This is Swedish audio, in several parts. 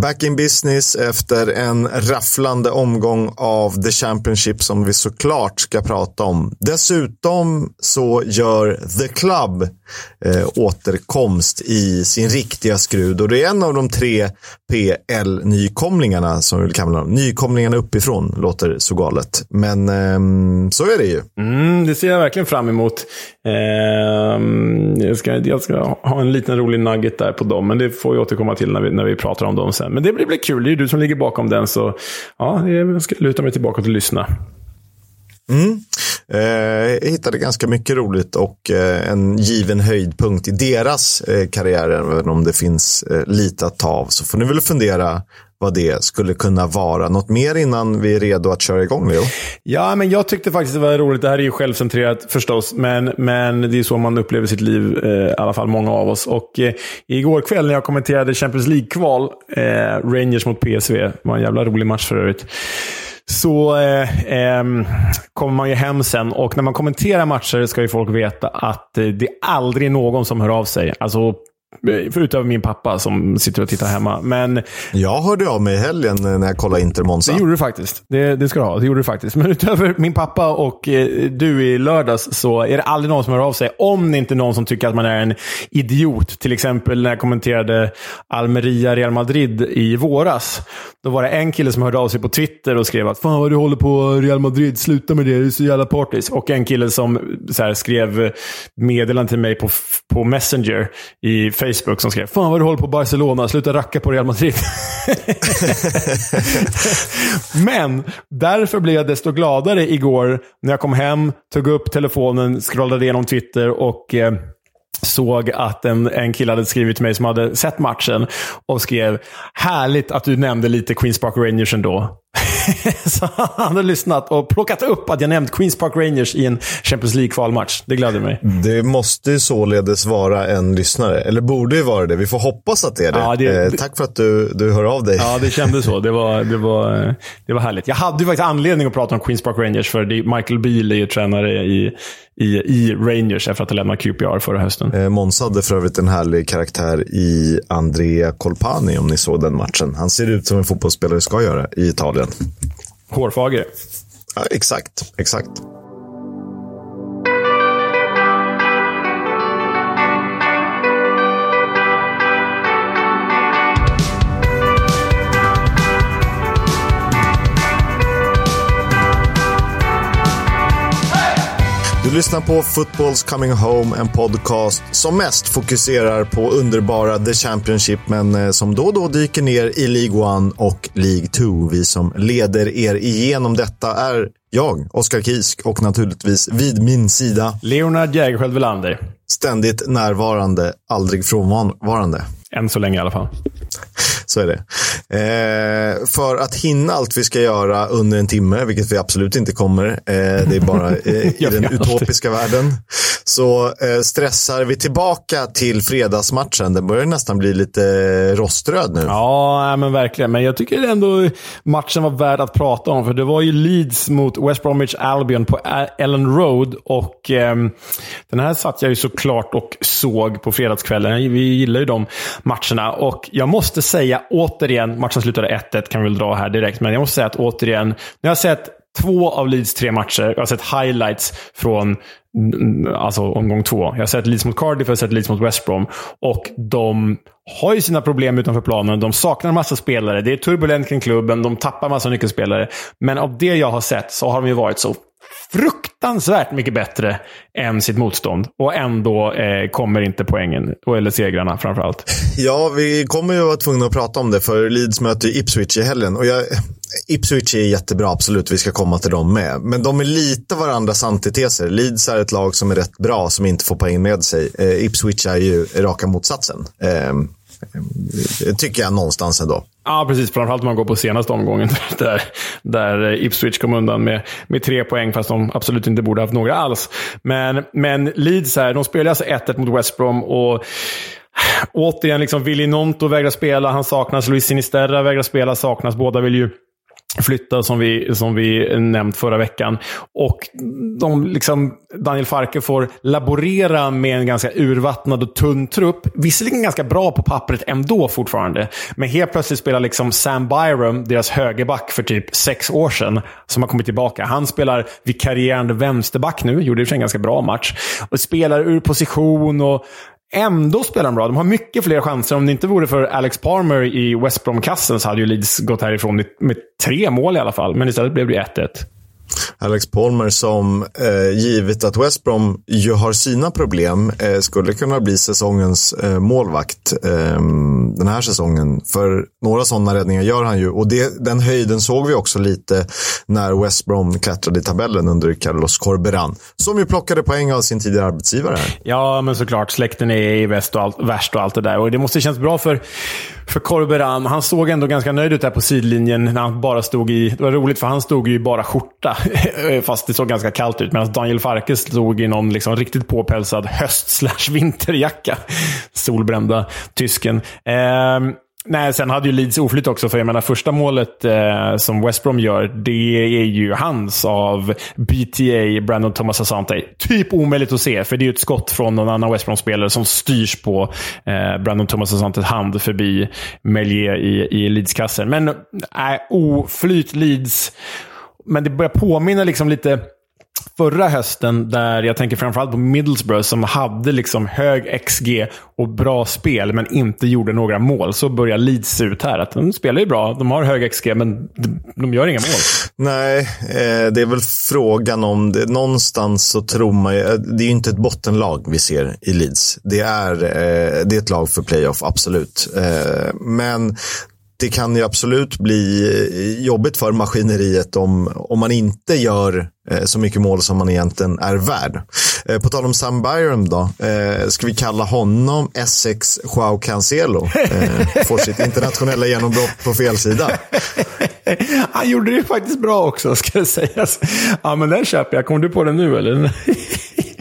Back in business efter en rafflande omgång av The Championship som vi såklart ska prata om. Dessutom så gör The Club eh, återkomst i sin riktiga skrud och det är en av de tre PL-nykomlingarna som vi vill kalla dem. Nykomlingarna uppifrån låter så galet, men eh, så är det ju. Mm, det ser jag verkligen fram emot. Eh, jag, ska, jag ska ha en liten rolig nugget där på dem, men det får vi återkomma till när vi, när vi pratar om dem sen. Men det blir, blir kul. Det är du som ligger bakom den, så ja, jag ska luta mig tillbaka och lyssna. Mm. Eh, jag hittade ganska mycket roligt och eh, en given höjdpunkt i deras eh, karriär, även om det finns eh, lite att ta av. Så får ni väl fundera vad det skulle kunna vara. Något mer innan vi är redo att köra igång, Leo? Ja, men jag tyckte faktiskt det var roligt. Det här är ju självcentrerat förstås, men, men det är så man upplever sitt liv, eh, i alla fall många av oss. Och eh, igår kväll när jag kommenterade Champions League-kval, eh, Rangers mot PSV, det var en jävla rolig match för övrigt så eh, eh, kommer man ju hem sen och när man kommenterar matcher ska ju folk veta att eh, det är aldrig någon som hör av sig. Alltså Förutom min pappa som sitter och tittar hemma. Men, jag hörde av mig i helgen när jag kollade Inter Monza. Det gjorde du faktiskt. Det, det ska du ha. Det gjorde du faktiskt. Men utöver min pappa och eh, du i lördags så är det aldrig någon som hör av sig. Om det inte är någon som tycker att man är en idiot. Till exempel när jag kommenterade Almeria-Real Madrid i våras. Då var det en kille som hörde av sig på Twitter och skrev att Fan vad du håller på Real Madrid, sluta med det, du är så jävla partis. Och en kille som så här, skrev meddelande till mig på, på Messenger i Facebook som skrev Fan vad du håller på Barcelona, sluta racka på Real Madrid. Men därför blev jag desto gladare igår när jag kom hem, tog upp telefonen, scrollade igenom Twitter och eh, såg att en, en kille hade skrivit till mig som hade sett matchen och skrev “Härligt att du nämnde lite Queens Park Rangers ändå. så han hade lyssnat och plockat upp att jag nämnt Queens Park Rangers i en Champions League-kvalmatch. Det gläder mig. Det måste således vara en lyssnare. Eller borde ju vara det. Vi får hoppas att det är det. Ja, det, eh, tack för att du, du hör av dig. Ja, det kändes så. Det var, det, var, det var härligt. Jag hade ju faktiskt anledning att prata om Queens Park Rangers, för Michael Beal är ju tränare i, i, i Rangers efter att ha lämnat QPR förra hösten. Eh, Måns hade för övrigt en härlig karaktär i Andrea Colpani, om ni såg den matchen. Han ser ut som en fotbollsspelare ska göra i Italien. Hårfager. Ja, exakt, exakt. Lyssnar på Footballs Coming Home, en podcast som mest fokuserar på underbara The Championship, men eh, som då och då dyker ner i League 1 och League 2. Vi som leder er igenom detta är jag, Oskar Kisk, och naturligtvis vid min sida Leonard Jägerskiöld Welander. Ständigt närvarande, aldrig frånvarande. Än så länge i alla fall. Så är det. Eh, för att hinna allt vi ska göra under en timme, vilket vi absolut inte kommer, eh, det är bara eh, i den utopiska världen, så eh, stressar vi tillbaka till fredagsmatchen. Den börjar nästan bli lite roströd nu. Ja, men verkligen. Men jag tycker ändå matchen var värd att prata om, för det var ju Leeds mot West Bromwich Albion på Ellen Road. Och eh, Den här satt jag ju såklart och såg på fredagskvällen. Vi gillar ju de matcherna. Och jag måste säga återigen, matchen slutade 1-1 kan vi väl dra här direkt, men jag måste säga att återigen, när jag har sett två av Leeds tre matcher, jag har sett highlights från mm, alltså omgång två. Jag har sett Leeds mot Cardiff, jag har sett Leeds mot West Brom. Och de har ju sina problem utanför planen. De saknar massa spelare. Det är turbulent kring klubben. De tappar massa nyckelspelare. Men av det jag har sett så har de ju varit så fruktansvärt mycket bättre än sitt motstånd. Och ändå eh, kommer inte poängen, eller segrarna framförallt. Ja, vi kommer ju vara tvungna att prata om det, för Leeds möter Ipswich i helgen. Och jag, Ipswich är jättebra, absolut. Vi ska komma till dem med. Men de är lite varandras antiteser. Leeds är ett lag som är rätt bra, som inte får poäng med sig. Eh, Ipswich är ju raka motsatsen. Eh, tycker jag någonstans ändå. Ja, precis. Framförallt om man går på senaste omgången där, där Ipswich kom undan med, med tre poäng, fast de absolut inte borde haft några alls. Men, men Leeds här, de spelar alltså 1-1 mot West Brom och återigen, liksom, Willy Nonto vägrar spela, han saknas. Luis Sinisterra vägrar spela, saknas. Båda vill ju flytta som vi, som vi nämnt förra veckan. Och de, liksom, Daniel Farke får laborera med en ganska urvattnad och tunn trupp. Visserligen ganska bra på pappret ändå fortfarande. Men helt plötsligt spelar liksom Sam Byram, deras högerback för typ sex år sedan, som har kommit tillbaka. Han spelar vikarierande vänsterback nu. Gjorde i och för sig en ganska bra match. Och spelar ur position och Ändå spelar de bra. De har mycket fler chanser. Om det inte vore för Alex Palmer i West Brom-kassen så hade ju Leeds gått härifrån med, tre mål i alla fall. Men istället blev det 1-1. Alex Palmer som, eh, givet att West Brom ju har sina problem, eh, skulle kunna bli säsongens eh, målvakt eh, den här säsongen. För några sådana räddningar gör han ju. Och det, den höjden såg vi också lite när West Brom klättrade i tabellen under Carlos Corberan. Som ju plockade poäng av sin tidigare arbetsgivare. Ja, men såklart. Släkten är i väst och allt, värst och allt det där. Och det måste kännas bra för för Corberan. Han såg ändå ganska nöjd ut där på sidlinjen när han bara stod i... Det var roligt för han stod ju bara skjorta. Fast det såg ganska kallt ut. Medan Daniel Farke stod i någon liksom riktigt påpälsad höst vinterjacka. Solbrända tysken. Eh, Nej, sen hade ju Leeds oflyt också, för jag menar första målet eh, som West Brom gör, det är ju hans av BTA, Brandon Thomas Asante. Typ omöjligt att se, för det är ju ett skott från någon annan West Brom-spelare som styrs på eh, Brandon Thomas Asantes hand förbi Melier i, i Leeds-kassen. Men eh, nej, eh, oflyt Leeds. Men det börjar påminna liksom lite förra hösten, där jag tänker framförallt på Middlesbrough, som hade liksom hög XG och bra spel, men inte gjorde några mål. Så börjar Leeds se ut här. Att de spelar ju bra, de har hög XG, men de gör inga mål. Nej, eh, det är väl frågan om det. Någonstans så tror man ju, eh, det är ju inte ett bottenlag vi ser i Leeds. Det är, eh, det är ett lag för playoff, absolut. Eh, men det kan ju absolut bli eh, jobbigt för maskineriet om, om man inte gör så mycket mål som man egentligen är värd. Eh, på tal om Sam Byram då, ska vi kalla honom Essex Joao Cancelo? får sitt internationella genombrott på fel sida. Han gjorde det faktiskt bra också, ska det sägas. Ja, men den köper jag. Kommer du på den nu eller?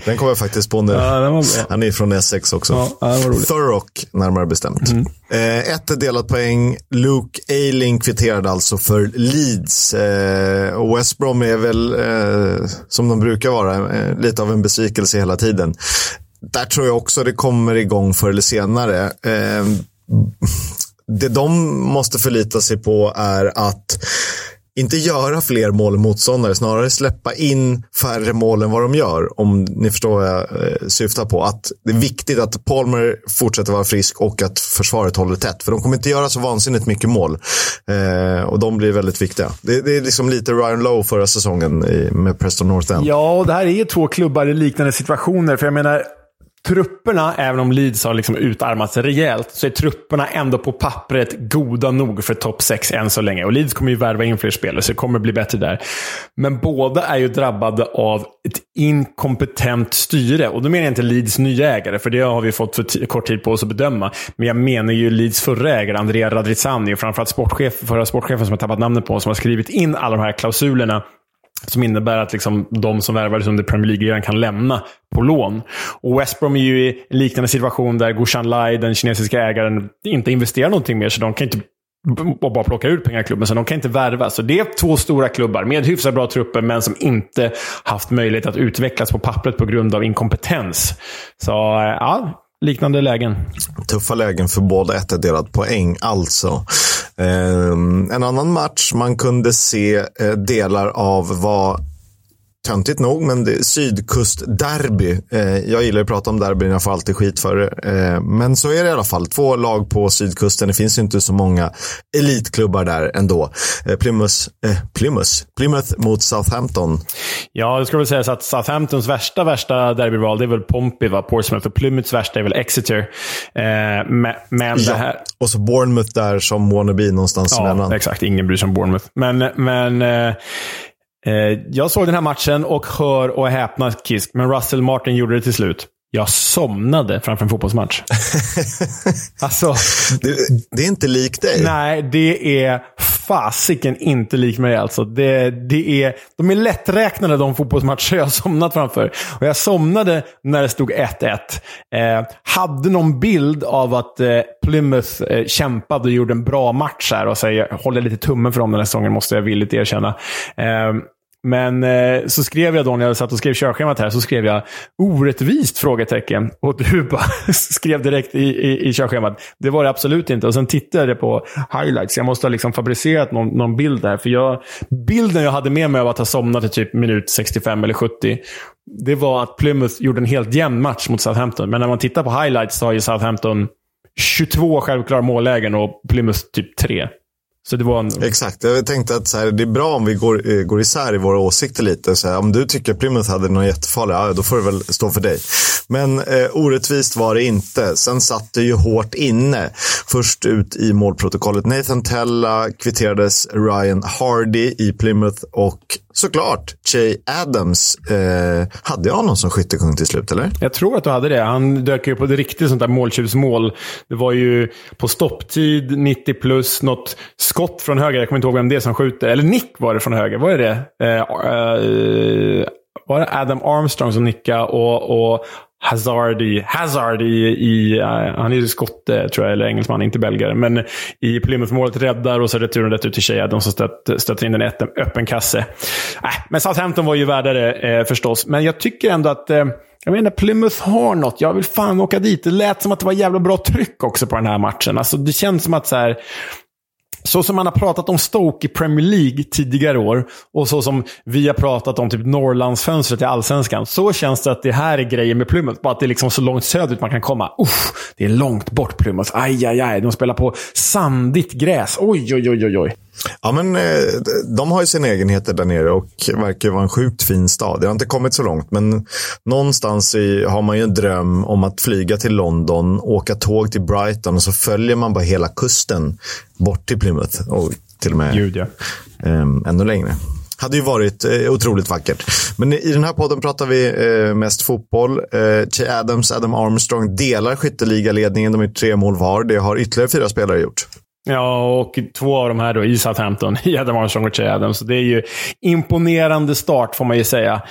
Den kom jag faktiskt på nu. Ja, Han är från Essex också. Ja, Thurrock, närmare bestämt. Mm. Eh, ett delat poäng. Luke Ayling kvitterade alltså för Leeds. Eh, West Brom är väl, eh, Eh, som de brukar vara, eh, lite av en besvikelse hela tiden. Där tror jag också det kommer igång förr eller senare. Eh, det de måste förlita sig på är att inte göra fler mål än motståndare, snarare släppa in färre mål än vad de gör. Om ni förstår vad jag eh, syftar på. Att det är viktigt att Palmer fortsätter vara frisk och att försvaret håller tätt. För de kommer inte göra så vansinnigt mycket mål. Eh, och de blir väldigt viktiga. Det, det, är liksom lite Ryan Lowe förra säsongen i, med Preston North End. Ja, och det här är ju två klubbar i liknande situationer. För jag menar, trupperna, även om Leeds har liksom utarmats rejält, så är trupperna ändå på pappret goda nog för topp 6 än så länge. Och Leeds kommer ju värva in fler spelare, så det kommer bli bättre där. Men båda är ju drabbade av ett inkompetent styre. Och då menar jag inte Leeds nya ägare, för det har vi fått för kort tid på oss att bedöma. Men jag menar ju Leeds förra ägare, Andrea Radrizzani, och framförallt sportchef, förra sportchefen som jag tappat namnet på, som har skrivit in alla de här klausulerna som innebär att liksom de som värvades under Premier League kan lämna på lån. Och West Brom är ju i en liknande situation där Gushan Lai, den kinesiska ägaren, inte investerar någonting mer. Så de kan inte och bara plocka ut pengar i klubben, så de kan inte värva. Så det är två stora klubbar med hyfsat bra trupper, men som inte haft möjlighet att utvecklas på pappret på grund av inkompetens. Så eh, ja, liknande lägen. Tuffa lägen för båda ett delat poäng alltså. Ehm, en annan match man kunde se eh, delar av var töntigt nog, men det sydkustderby. Eh, jag gillar att prata om derbyn, jag får alltid skit för det. Eh, men så är det i alla fall. Två lag på sydkusten. Det finns ju inte så många elitklubbar där ändå. Eh, Plymouth, eh, Plymouth, Plymouth mot Southampton. Ja, det skulle väl sägas att Southamptons värsta, värsta derbyval, det är väl Pompey, va? Portsmouth. Och Plymouths värsta är väl Exeter. Eh, men, men ja. det här... Och så Bournemouth där som wannabe någonstans ja, emellan. exakt. Ingen bryr sig om Bournemouth. Men, men Eh, Eh, jag såg den här matchen och hör och häpna Kisk, men Russell Martin gjorde det till slut. Jag somnade framför en fotbollsmatch. alltså, det, det, är inte likt dig. Nej, det är fasiken inte lik mig alltså. Det, det är, de är lätträknade de fotbollsmatcher jag har somnat framför. Och jag somnade när det stod 1-1. Eh, hade någon bild av att eh, Plymouth eh, kämpade och gjorde en bra match här. Och så jag håller lite tummen för dem den här säsongen, måste jag villigt erkänna. Men eh, så skrev jag då, när jag satt och skrev körschemat här, så skrev jag orättvist? frågetecken. Och du bara skrev direkt i, i, i körschemat. Det var det absolut inte. Och sen tittade jag på highlights. Jag måste ha liksom fabricerat någon, någon bild där. För jag, bilden jag hade med mig av att ha somnat i typ minut 65 eller 70, det var att Plymouth gjorde en helt jämn match mot Southampton. Men när man tittar på highlights så har ju Southampton 22 självklara mållägen och Plymouth typ 3. Så det var en... Exakt. Jag tänkte att så här, det är bra om vi går, eh, går isär i våra åsikter lite. Så här, om du tycker Plymouth hade någon jättefarlig, ja, då får det väl stå för dig. Men eh, orättvist var det inte. Sen satt det ju hårt inne. Först ut i målprotokollet. Nathan Tella kvitterades Ryan Hardy i Plymouth och såklart Jay Adams. Eh, hade jag honom som skyttekung till slut, eller? Jag tror att du hade det. Han dök ju på ett riktigt sånt där måltjuvsmål. Det var ju på stopptid, 90 plus, något skott från höger. Jag kommer inte ihåg vem det är som skjuter. Eller Nick var det från höger. Var det det? Eh, eh, var det Adam Armstrong som nickade och, och Hazard i, Hazard i, i uh, han är ju skotte eh, tror jag, eller engelsman, inte belgare. Men i Plymouth-målet räddar och så returen rätt ut till Shea. De som stöter in den i öppen, öppen kasse. Äh, men Southampton var ju värdare eh, förstås. Men jag tycker ändå att eh, jag menar, Plymouth har något. Jag vill fan åka dit. Det lät som att det var jävla bra tryck också på den här matchen. Alltså, det känns som att så här, så som man har pratat om Stoke i Premier League tidigare år och så som vi har pratat om typ Norrlandsfönstret i Allsvenskan. Så känns det att det här är grejen med Plymouth. Bara att det är liksom så långt söderut man kan komma. Uff, det är långt bort Plymouth. Aj, aj, aj. De spelar på sandigt gräs. Oj, oj, oj, oj. oj. Ja, men eh, de har ju sina egenheter där nere och verkar vara en sjukt fin stad. Det har inte kommit så långt, men någonstans i, har man ju en dröm om att flyga till London, åka tåg till Brighton och så följer man bara hela kusten bort till Plymouth och till och med Gud, ja. um, ännu längre. Hade ju varit eh, otroligt vackert. Men i den här podden pratar vi eh, mest fotboll. Eh, Che Adams, Adam Armstrong delar skytteligaledningen. De är tre mål var. Det har ytterligare fyra spelare gjort. Ja, och två av de här då i Southampton. Adam Armstrong och Che Adams. Så det är ju imponerande start får man ju säga.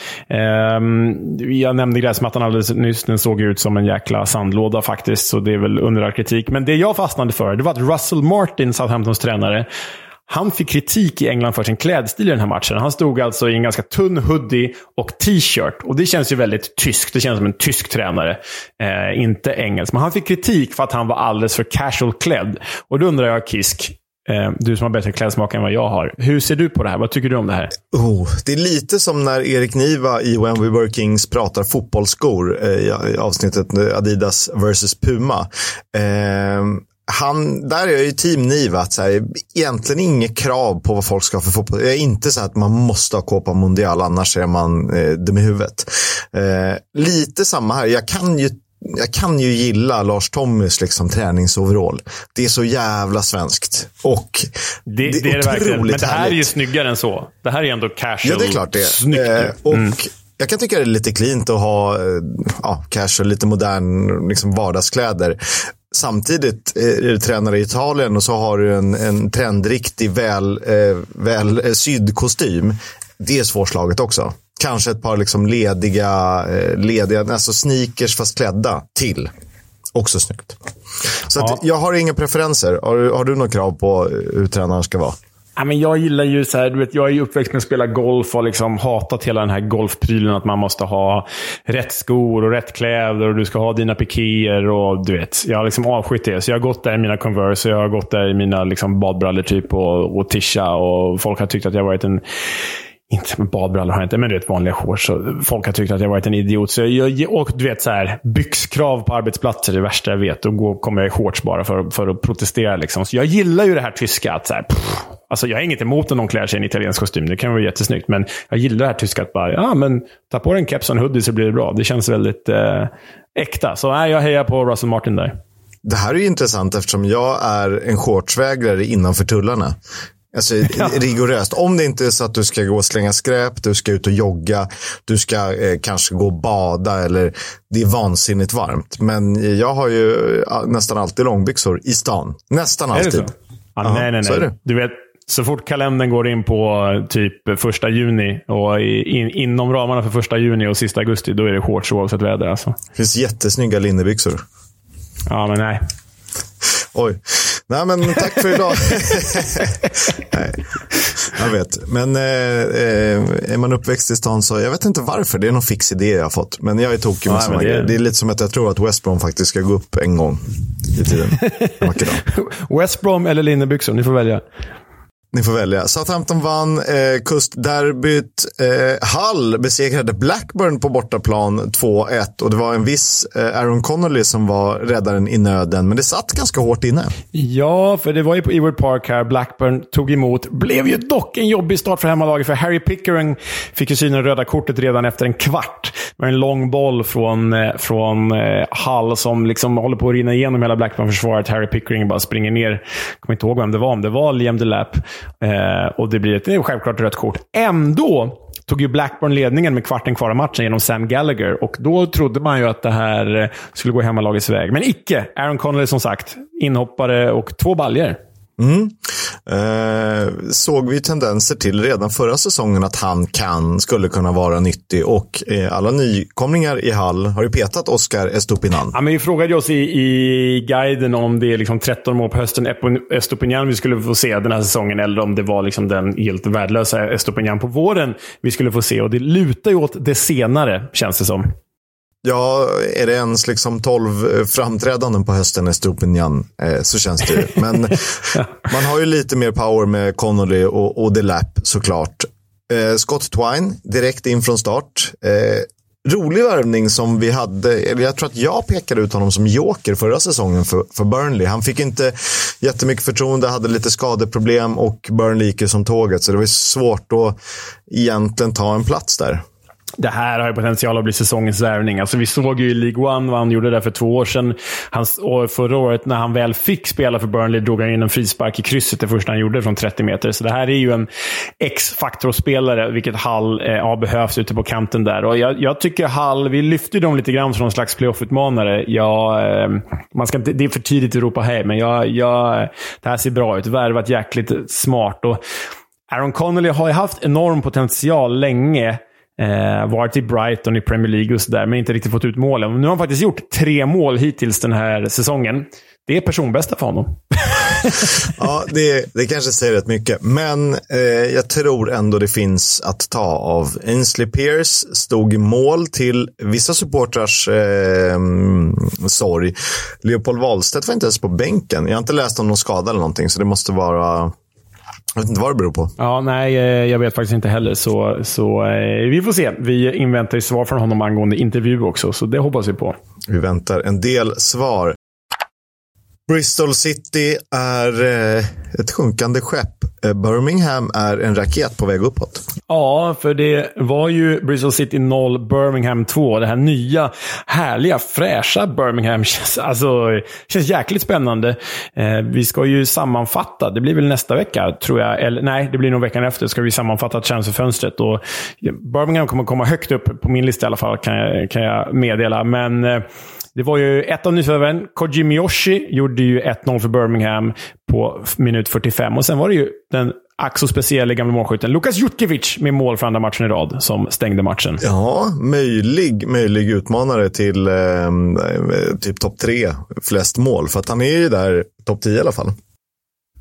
Um, jag nämnde gräsmattan alldeles nyss. Den såg ut som en jäkla sandlåda faktiskt. Så det är väl under all kritik. Men det jag fastnade för, det var att Russell Martin, Southamptons tränare, han fick kritik i England för sin klädstil i den här matchen. Han stod alltså i en ganska tunn hoodie och t-shirt. Och det känns ju väldigt tyskt. Det känns som en tysk tränare. Eh, inte engelsk. Men han fick kritik för att han var alldeles för casual klädd. Och då undrar jag, Kisk, eh, du som har bättre klädsmak än vad jag har. Hur ser du på det här? Vad tycker du om det här? Oh, det är lite som när Erik Niva i When We Were Kings pratar fotbollsskor eh, i avsnittet Adidas vs Puma. Eh, han, där är jag ju team Niva. Att så här, egentligen inget krav på vad folk ska ha för fotboll. Det är inte så att man måste ha Copa Mundial, annars är man eh, dum i huvudet. Eh, lite samma här. Jag kan ju jag kan ju gilla Lars Tommys liksom, träningsoverall. Det är så jävla svenskt. Och det, det, det är det verkligen. Men det här härligt. är ju snyggare än så. Det här är ändå casual. Ja, det är klart det Snyggt. Eh, och mm. Jag kan tycka det är lite cleant att ha eh, ja, casual, lite modern liksom vardagskläder. Samtidigt är du tränare i Italien och så har du en, en trendriktig, väl, eh, väl eh, sydd kostym. Det är svårslaget också. Kanske ett par liksom lediga, eh, lediga alltså sneakers fast klädda till. Också snyggt. Så ja. jag har inga preferenser. Har, har du några krav på hur tränaren ska vara? Ja, men jag gillar ju så här, du vet, jag är ju uppväxt med att spela golf och liksom hatat hela den här golfprylen. Att man måste ha rätt skor och rätt kläder och du ska ha dina pikéer. Och, du vet, jag har liksom avskytt det. Så jag har gått där i mina Converse och jag har gått där i mina liksom, badbrallor typ och, och tisha. Och folk har tyckt att jag varit en inte med badbrallor har jag inte, men du vet vanliga shorts. folk har tyckt att jag varit en idiot. Så jag, och du vet så här, byxkrav på arbetsplatser är det värsta jag vet. Då kommer jag i shorts bara för, för att protestera. Liksom. Så jag gillar ju det här tyska. Att så här, pff, alltså jag har inget emot om någon klär sig i en italiensk kostym. Det kan vara jättesnyggt. Men jag gillar det här tyska. Att bara, ja men ta på dig en keps och en hoodie så blir det bra. Det känns väldigt eh, äkta. Så nej, jag hejar på Russell Martin där. Det här är ju intressant eftersom jag är en shortsvägrare innanför tullarna. Alltså ja. rigoröst. Om det inte är så att du ska gå och slänga skräp, du ska ut och jogga, du ska eh, kanske gå och bada eller det är vansinnigt varmt. Men jag har ju nästan alltid långbyxor i stan. Nästan alltid. Ja, nej, nej, nej. Du vet, så fort kalendern går in på typ första juni och in, inom ramarna för första juni och sista augusti, då är det shorts oavsett väder. Alltså. Det finns jättesnygga linnebyxor. Ja, men nej. Oj. Nej, men tack för idag. Nej, jag vet. Men eh, eh, är man uppväxt i stan så, jag vet inte varför. Det är någon fix idé jag har fått. Men jag är tokig med sådana det... grejer. Det är lite som att jag tror att West Brom faktiskt ska gå upp en gång i tiden. West Brom eller linnebyxor, ni får välja. Ni får välja. Southampton vann eh, kustderbyt. Eh, Hull besegrade Blackburn på bortaplan 2-1 och det var en viss eh, Aaron Connolly som var räddaren i nöden. Men det satt ganska hårt inne. Ja, för det var ju på Ewood Park här. Blackburn tog emot. Blev ju dock en jobbig start för hemmalaget, för Harry Pickering fick ju syna röda kortet redan efter en kvart. Med en lång boll från, eh, från eh, Hull som liksom håller på att rinna igenom hela Blackburn-försvaret. Harry Pickering bara springer ner. Jag kommer inte ihåg vem det var, om det var Liam Delap. Eh, och det blir ett det är självklart rött kort. Ändå tog ju Blackburn ledningen med kvarten kvar av matchen genom Sam Gallagher. Och då trodde man ju att det här skulle gå hemmalagets väg. Men icke. Aaron Connolly som sagt, inhoppare och två baljer. Mm. Eh, såg vi tendenser till redan förra säsongen att han kan, skulle kunna vara nyttig och eh, alla nykomlingar i Hall har ju petat Oscar Estupinan. Ja, men vi frågade oss i, i guiden om det är liksom 13 mål på hösten Estupinan vi skulle få se den här säsongen eller om det var liksom den helt värdelösa Estupinan på våren vi skulle få se. Och det lutar ju åt det senare, känns det som. Ja, är det ens liksom 12 eh, framträdanden på hösten i Stupinjan eh, så känns det ju. Men man har ju lite mer power med Connolly och, och Delap såklart. Eh, Scott Twine direkt in från start. Eh, rolig värvning som vi hade, eller jag tror att jag pekade ut honom som joker förra säsongen för, för Burnley. Han fick inte jättemycket förtroende, hade lite skadeproblem och Burnley gick ju som tåget. Så det var svårt att egentligen ta en plats där det här har ju potential att bli säsongens värvning. Alltså, vi såg ju i League One vad han gjorde där för två år sedan. Han, och förra året, när han väl fick spela för Burnley, drog han in en frispark i krysset det första han gjorde från 30 meter. Så det här är ju en X-faktorspelare, vilket Hall eh, har behövt ute på kanten där. Och jag, jag tycker Hall, vi lyfte dem lite grann som någon slags playoff-utmanare. Ja, eh, man ska inte, det är för tidigt att ropa hej, men jag, jag, det här ser bra ut. Värvat jäkligt smart. Och Aaron Connolly har ju haft enorm potential länge. Eh, varit i Brighton i Premier League och sådär, men inte riktigt fått ut målen. Nu har han faktiskt gjort tre mål hittills den här säsongen. Det är personbästa för honom. ja, det, det kanske säger rätt mycket. Men eh, jag tror ändå det finns att ta av. Ainsley Pierce stod i mål till vissa supportrars eh, sorg. Leopold Wahlstedt var inte ens på bänken. Jag har inte läst om någon skada eller någonting, så det måste vara jag vet inte vad det beror på. Ja, nej, eh, jag vet faktiskt inte heller. Så, så eh, vi får se. Vi inväntar ju svar från honom angående intervju också, så det hoppas vi på. Vi väntar en del svar. Bristol City är eh, ett sjunkande skepp. Eh, Birmingham är en raket på väg uppåt. Ja, för det var ju Bristol City 0, Birmingham 2. Det här nya, härliga, fräscha Birmingham känns, alltså, känns jäkligt spännande. Eh, vi ska ju sammanfatta, det blir väl nästa vecka, tror jag. Eller nej, det blir nog veckan efter. ska vi sammanfatta transferfönstret. Och Birmingham kommer komma högt upp på min lista i alla fall, kan jag, kan jag meddela. Men det var ju ett av nyförvärven. Kojimi Yoshi, gjorde ju 1-0 för Birmingham på minut 45. Och sen var det ju den ack så speciella gamla målskytten Lukas Jutkevic med mål för andra matchen i rad som stängde matchen. Ja, möjlig, möjlig utmanare till eh, typ topp tre flest mål. För att han är ju där topp 10 i alla fall.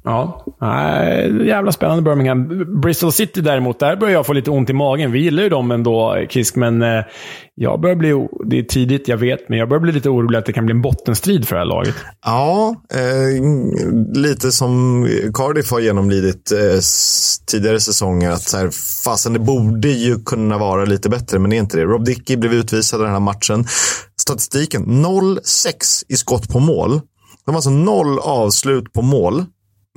Ja, äh, jävla spännande Birmingham. Bristol City däremot, där börjar jag få lite ont i magen. Vi gillar ju dem ändå, Kisk, men eh, jag börjar bli... Det är tidigt, jag vet, men jag börjar bli lite orolig att det kan bli en bottenstrid för det här laget. Ja, eh, lite som Cardiff har genomlidit eh, tidigare säsonger. Att så här, fasen, det borde ju kunna vara lite bättre, men det är inte det. Rob Dickey blev utvisad den här matchen. Statistiken, 0-6 i skott på mål. De har alltså noll avslut på mål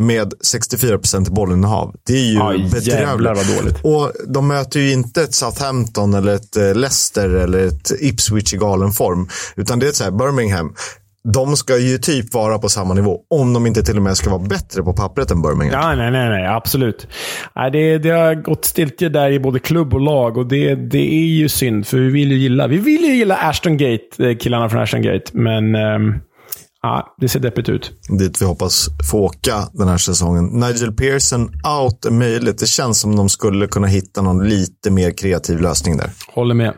med 64 procent bollinnehav. Det är ju Aj, bedrövligt. dåligt. Och de möter ju inte ett Southampton eller ett eh, Leicester eller ett Ipswich i galen form. Utan det är så här Birmingham. De ska ju typ vara på samma nivå. Om de inte till och med ska vara bättre på pappret än Birmingham. Ja, nej, nej, nej. Absolut. Nej, det, det har gått stiltje där i både klubb och lag och det, det är ju synd. För vi vill ju gilla, vi vill ju gilla Ashton Gate, eh, killarna från Ashton Gate. Men... Um ja, det ser deppigt ut. Dit vi hoppas få åka den här säsongen. Nigel Pearson out är möjligt. Det känns som de skulle kunna hitta någon lite mer kreativ lösning där. Håller med.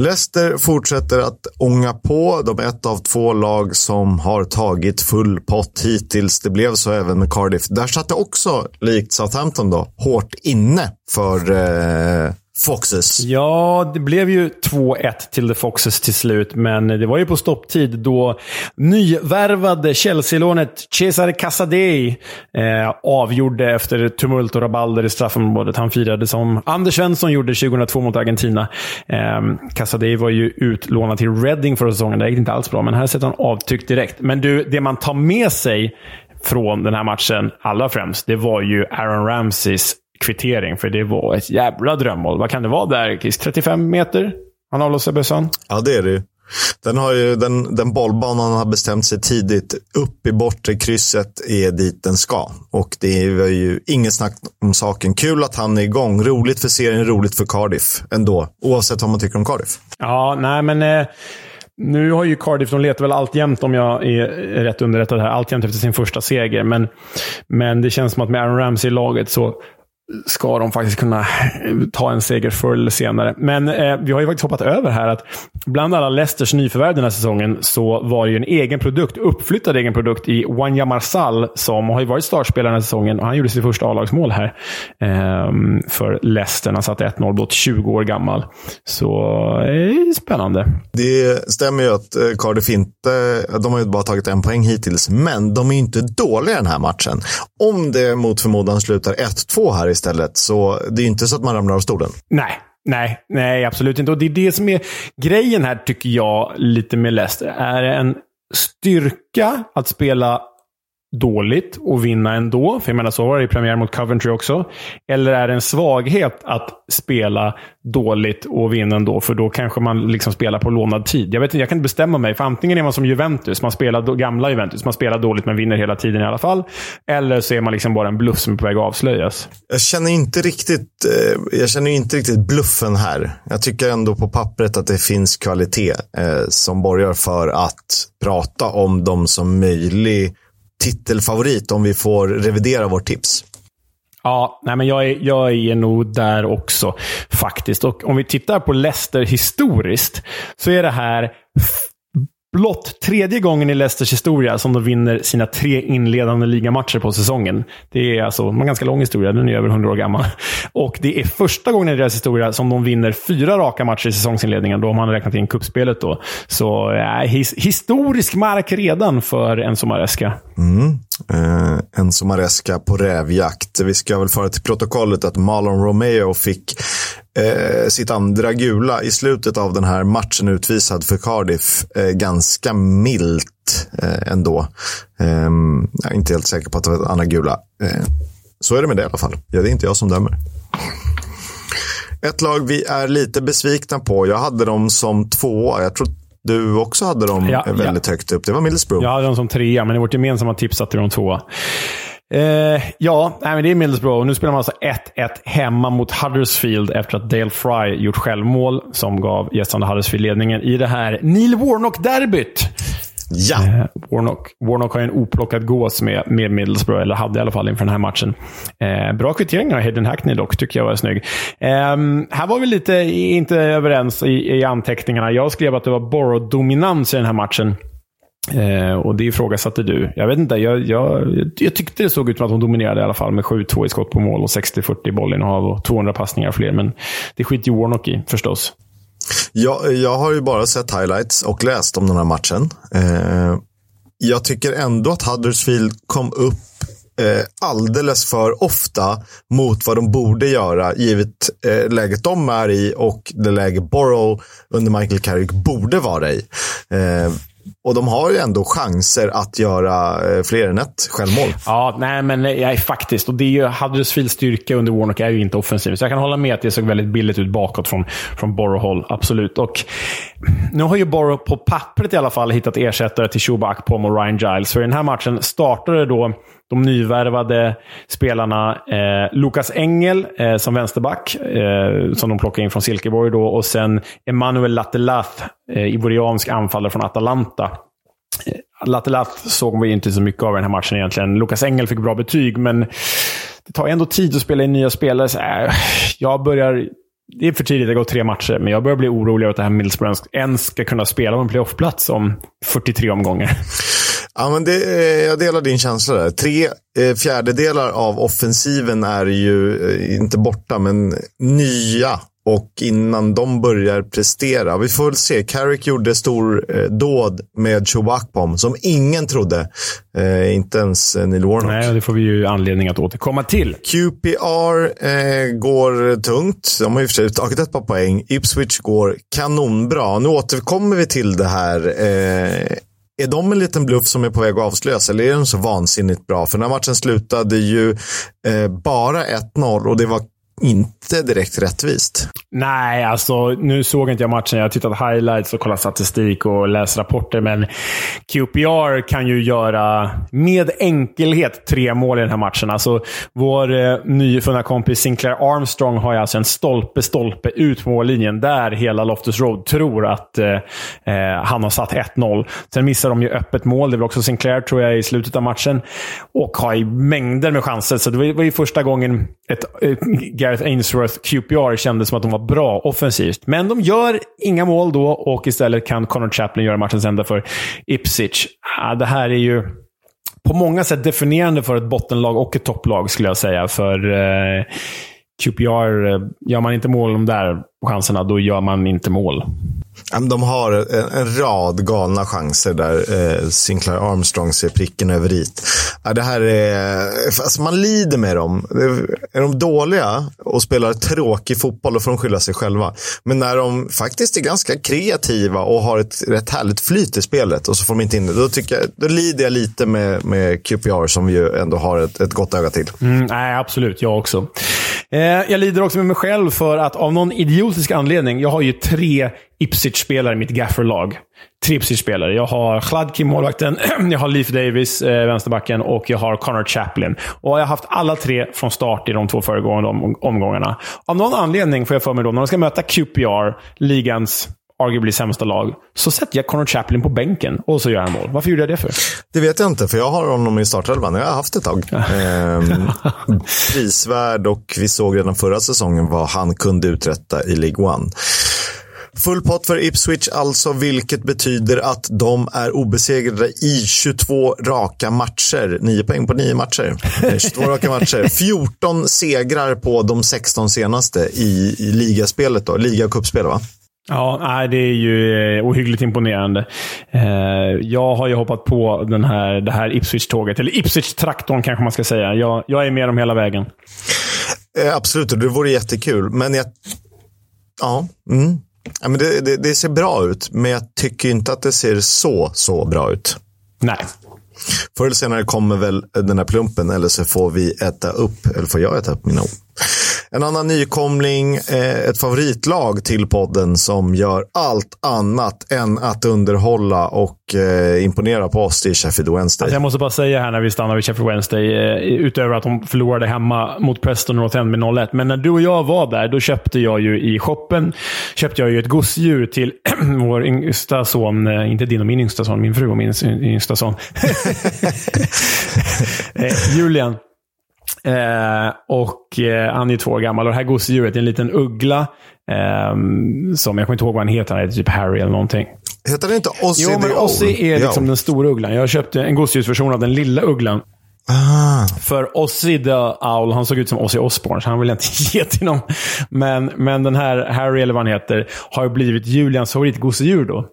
Leicester fortsätter att ånga på. De är ett av två lag som har tagit full pott hittills. Det blev så även med Cardiff. Där satt det också, likt Southampton, då, hårt inne för eh, Foxes. Ja, det blev ju 2-1 till The Foxes till slut, men det var ju på stopptid då nyvärvade Chelsea-lånet Cesare Casadei eh, avgjorde efter tumult och rabalder i straffområdet. Han firade som Anders Svensson gjorde 2002 mot Argentina. Eh, Casadei var ju utlånad till Reading förra säsongen. Det gick inte alls bra, men här sätter han avtryck direkt. Men du, det man tar med sig från den här matchen allra främst, det var ju Aaron Ramseys kvittering, för det var ett jävla drömmål. Vad kan det vara där, Chris? 35 meter? Han avlossar bössan? Ja, det är det. Den, har ju, den, den bollbanan har bestämt sig tidigt. Upp i bortre krysset är dit den ska. Och det var ju inget snack om saken. Kul att han är igång. Roligt för serien, roligt för Cardiff ändå. Oavsett vad man tycker om Cardiff. Ja, nej men... Eh... Nu har ju Cardiff, de letar väl alltjämt, om jag är rätt underrättad här, alltjämt efter sin första seger. Men, men det känns som att med Aaron Ramsey i laget så ska de faktiskt kunna ta en seger förr eller senare. Men eh, vi har ju faktiskt hoppat över här att bland alla Leicesters nyförvärv den här säsongen så var det ju en egen produkt, uppflyttad egen produkt i Wanya Marsal som har ju varit startspelare den här säsongen och han gjorde sitt första A-lagsmål här eh, för Leicester. Han satte 1-0 blott 20 år gammal. Så eh, spännande. Det stämmer ju att eh, Cardiff inte, de har ju bara tagit en poäng hittills, men de är ju inte dåliga den här matchen. Om det mot förmodan slutar 1-2 här istället. Så det är ju inte så att man ramlar av stolen. Nej, nej, nej, absolut inte. Och det är det som är grejen här, tycker jag, lite med Leicester. Är det en styrka att spela dåligt och vinna ändå. För jag menar, så var det i premiär mot Coventry också. Eller är det en svaghet att spela dåligt och vinna ändå? För då kanske man liksom spelar på lånad tid. Jag, vet inte, jag kan inte bestämma mig. För antingen är man som Juventus, man spelar gamla Juventus. Man spelar dåligt men vinner hela tiden i alla fall. Eller så är man liksom bara en bluff som är på väg att avslöjas. Jag känner inte riktigt, eh, jag känner inte riktigt bluffen här. Jag tycker ändå på pappret att det finns kvalitet eh, som borgar för att prata om dem som möjlig titelfavorit om vi får revidera vårt tips. Ja, nej men jag är, jag är nog där också faktiskt. Och om vi tittar på Leicester historiskt så är det här blott tredje gången i Leicesters historia som de vinner sina tre inledande ligamatcher på säsongen. Det är alltså en ganska lång historia, den är över 100 år gammal. Och det är första gången i deras historia som de vinner fyra raka matcher i säsongsinledningen. Då har man räknat in kuppspelet då. Så äh, his historisk mark redan för Enzo Maresca. Mm. Eh, Enzo Maresca på rävjakt. Vi ska väl föra till protokollet att Marlon Romeo fick eh, sitt andra gula i slutet av den här matchen utvisad för Cardiff. Eh, ganska milt eh, ändå. Eh, jag är inte helt säker på att det var ett andra gula. Eh, så är det med det i alla fall. Ja, det är inte jag som dömer. Ett lag vi är lite besvikna på. Jag hade dem som tvåa. Jag tror du också hade dem ja, väldigt ja. högt upp. Det var Middlesbrough. Jag hade dem som trea, men i vårt gemensamma tips satte de tvåa. Eh, ja, nej, men det är Middlesbrough. Och nu spelar man alltså 1-1 hemma mot Huddersfield efter att Dale Fry gjort självmål som gav gästande Huddersfield ledningen i det här Neil Warnock-derbyt. Ja. Eh, Warnock. Warnock har en oplockad gås med, med Middlesbrough, eller hade i alla fall inför den här matchen. Eh, bra kvittering av Hayden Hackney dock, tycker jag var snygg. Eh, här var vi lite inte överens i, i anteckningarna. Jag skrev att det var Borough-dominans i den här matchen. Eh, och det ifrågasatte du. Jag vet inte, jag, jag, jag tyckte det såg ut som att hon dominerade i alla fall med 7-2 i skott på mål och 60-40 bollinnehav och 200 passningar fler. Men det skiter ju Warnock i, förstås. Jag, jag har ju bara sett highlights och läst om den här matchen. Eh, jag tycker ändå att Huddersfield kom upp eh, alldeles för ofta mot vad de borde göra givet eh, läget de är i och det läge Borough under Michael Carrick borde vara i. Eh, och de har ju ändå chanser att göra eh, fler än ett självmål. Ja, nej, men nej, faktiskt. Och det är ju, Huddersfields styrka under Warnock är ju inte offensiv. Så jag kan hålla med att det såg väldigt billigt ut bakåt från, från Borough-håll. Absolut. Och nu har ju Borough på pappret i alla fall hittat ersättare till Shuba Akpom och Ryan Giles. För i den här matchen startade då de nyvärvade spelarna eh, Lukas Engel eh, som vänsterback, eh, som de plockade in från Silkeborg. Då, och sen Emanuel Latelath, eh, ivoriansk anfallare från Atalanta. Eh, Latelath såg vi inte så mycket av i den här matchen egentligen. Lukas Engel fick bra betyg, men det tar ändå tid att spela in nya spelare. Så, äh, jag börjar det är för tidigt, det har gått tre matcher, men jag börjar bli orolig över att det här Middlesbrough ens ska kunna spela om en playoffplats om 43 omgångar. Ja, men det, jag delar din känsla där. Tre eh, fjärdedelar av offensiven är ju eh, inte borta, men nya. Och innan de börjar prestera. Vi får väl se. Carrick gjorde stor eh, dåd med Chewbacca som ingen trodde. Eh, inte ens eh, Neil Warnock. Nej, det får vi ju anledning att återkomma till. QPR eh, går tungt. De har ju för sig tagit ett par poäng. Ipswich går kanonbra. Nu återkommer vi till det här. Är de en liten bluff som är på väg att avslöjas eller är de så vansinnigt bra? För den här matchen slutade ju eh, bara 1-0 och det var inte direkt rättvist. Nej, alltså nu såg inte jag matchen. Jag har tittat highlights och kollat statistik och läst rapporter, men QPR kan ju göra med enkelhet tre mål i den här matchen. Alltså, vår eh, nyfunna kompis Sinclair Armstrong har ju alltså en stolpe, stolpe ut på mållinjen där hela Loftus Road tror att eh, eh han har satt 1-0. Sen missar de ju öppet mål. Det var också Sinclair, tror jag, i slutet av matchen. Och har ju mängder med chanser. Så det var ju första gången ett, ett Gareth Ainsworth QPR kändes som att de var bra offensivt. Men de gör inga mål då och istället kan Connor Chaplin göra matchens enda för Ipswich. Ah, det här är ju på många sätt definierande för ett bottenlag och ett topplag, skulle jag säga. För eh, QPR, eh, gör man inte mål de där chanserna, då gör man inte mål. De har en, rad galna chanser där eh, Sinclair Armstrong ser pricken över i. Ja, det här är, alltså man lider med dem. Är de dåliga och spelar tråkig fotboll, då får de skylla sig själva. Men när de faktiskt är ganska kreativa och har ett rätt härligt flyt i spelet och så får de inte in det, då, tycker jag, då lider jag lite med, med QPR som vi ju ändå har ett, ett gott öga till. Mm, nej, absolut. Jag också. Eh, jag lider också med mig själv för att av någon idiotisk anledning, jag har ju tre Ipswich-spelare i mitt gafferlag. Tre Ipswich-spelare. Jag har Chladki, målvakten, jag har Leif Davis, eh, vänsterbacken, och jag har Connor Chaplin. Och jag har haft alla tre från start i de två föregående om omgångarna. Av någon anledning får jag för mig då, när de ska möta QPR, ligans arguably sämsta lag, så sätter jag Connor Chaplin på bänken och så gör han mål. Varför gjorde jag det för? Det vet jag inte, för jag har honom i startelvan. Jag har haft ett tag. ehm, prisvärd och vi såg redan förra säsongen vad han kunde uträtta i League One. Full pott för Ipswich alltså, vilket betyder att de är obesegrade i 22 raka matcher. 9 poäng på 9 matcher. 22 raka matcher. 14 segrar på de 16 senaste i, i ligaspelet då. Liga och cupspel, va? Ja, nej, det är ju eh, ohyggligt imponerande. Eh, jag har ju hoppat på den här, det här Ipswich-tåget, eller Ipswich-traktorn kanske man ska säga. Jag, jag är med dem hela vägen. Eh, absolut, det vore jättekul. Men jag... Ja. Mm. ja men det, det, det, ser bra ut, men jag tycker inte att det ser så, så bra ut. Nej. Förr eller senare kommer väl den här plumpen, eller så får vi äta upp, eller får jag äta upp mina ord. En annan nykomling, eh, ett favoritlag till podden som gör allt annat än att underhålla och eh, imponera på oss i Sheffield Wednesday. Alltså jag måste bara säga här när vi stannar vid Sheffield Wednesday, eh, utöver att de förlorade hemma mot Preston North End med 0-1. Men när du och jag var där, då köpte jag ju i shoppen köpte jag ju ett gosedjur till vår yngsta son. Inte din och min yngsta son, min fru och min yngsta son. Julian. Eh, och eh, han är två år gammal och det här gosedjuret är en liten uggla. Eh, som jag kommer inte ihåg vad han heter. Han heter typ Harry eller någonting. Heter han inte Ozzy Jo, men Ozzy är liksom ja. den stora ugglan. Jag köpte en gosedjursversion av den lilla ugglan. Ah. För Ozzy the Owl, han såg ut som Ozzy Osbourne, så han vill jag inte ge till någon. Men, men den här Harry, eller vad han heter, har blivit Julians favoritgosedjur då.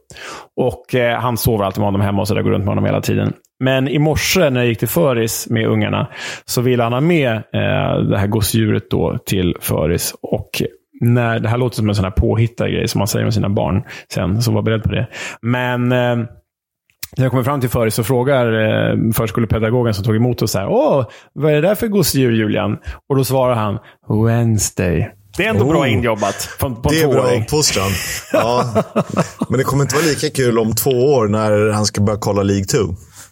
Och eh, han sover alltid med honom hemma och så där, går runt med honom hela tiden. Men i morse när jag gick till föris med ungarna så ville han ha med eh, det här gosedjuret då till föris. Och när, det här låter som en sån här påhittad grej som man säger med sina barn sen, så var beredd på det. Men eh, när jag kommer fram till föris så frågar eh, förskolepedagogen som tog emot oss så här, Åh, vad är det där för gosedjur Julian? Och då svarar han Wednesday. Det är ändå oh, bra injobbat på, på Det är bra uppfostran. Ja. Men det kommer inte vara lika kul om två år när han ska börja kolla League 2.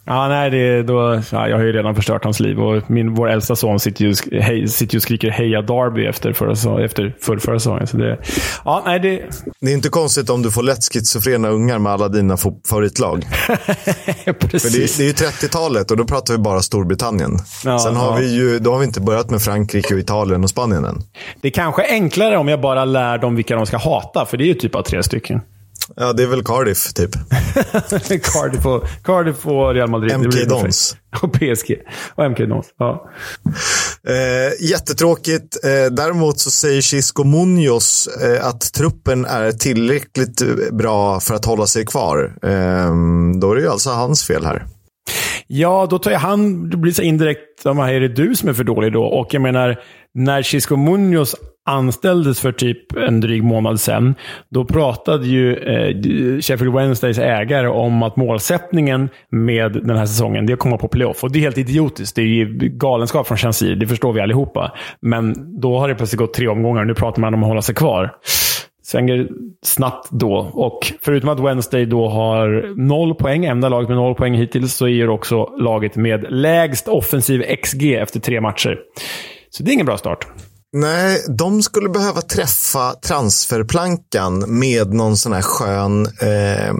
Ja, nej, det, då, ja, jag har ju redan förstört hans liv och min, vår äldsta son sitter ju, hej, sitter ju och skriker heja Derby efter förra, efter förra, förra säsongen. Så det, ja, nej, det... det är inte konstigt om du får lätt schizofrena ungar med alla dina favoritlag. Precis. För det, det är ju 30-talet och då pratar vi bara Storbritannien. Ja, Sen har ja. vi ju, då har vi inte börjat med Frankrike, och Italien och Spanien än. Det är kanske enklare om jag bara lär dem vilka de ska hata, för det är ju typ av tre stycken. Ja, det är väl Cardiff, typ. Cardiff, och, Cardiff och Real Madrid. MK Dons. Och PSG. Och MK Dons. Ja. Eh, jättetråkigt. Eh, däremot så säger Chisco Munoz eh, att truppen är tillräckligt bra för att hålla sig kvar. Eh, då är det ju alltså hans fel här. Ja, då tar jag han, det blir så indirekt, de här, är det du som är för dålig då? Och jag menar, när Chisco Munoz anställdes för typ en dryg månad sedan, då pratade ju eh, Sheffield Wednesdays ägare om att målsättningen med den här säsongen, det är att komma på playoff. Och det är helt idiotiskt. Det är ju galenskap från chansi, det förstår vi allihopa. Men då har det plötsligt gått tre omgångar och nu pratar man om att hålla sig kvar svänger snabbt då. Och förutom att Wednesday då har noll poäng, enda laget med noll poäng hittills, så är det också laget med lägst offensiv XG efter tre matcher. Så det är ingen bra start. Nej, de skulle behöva träffa transferplankan med någon sån här skön eh,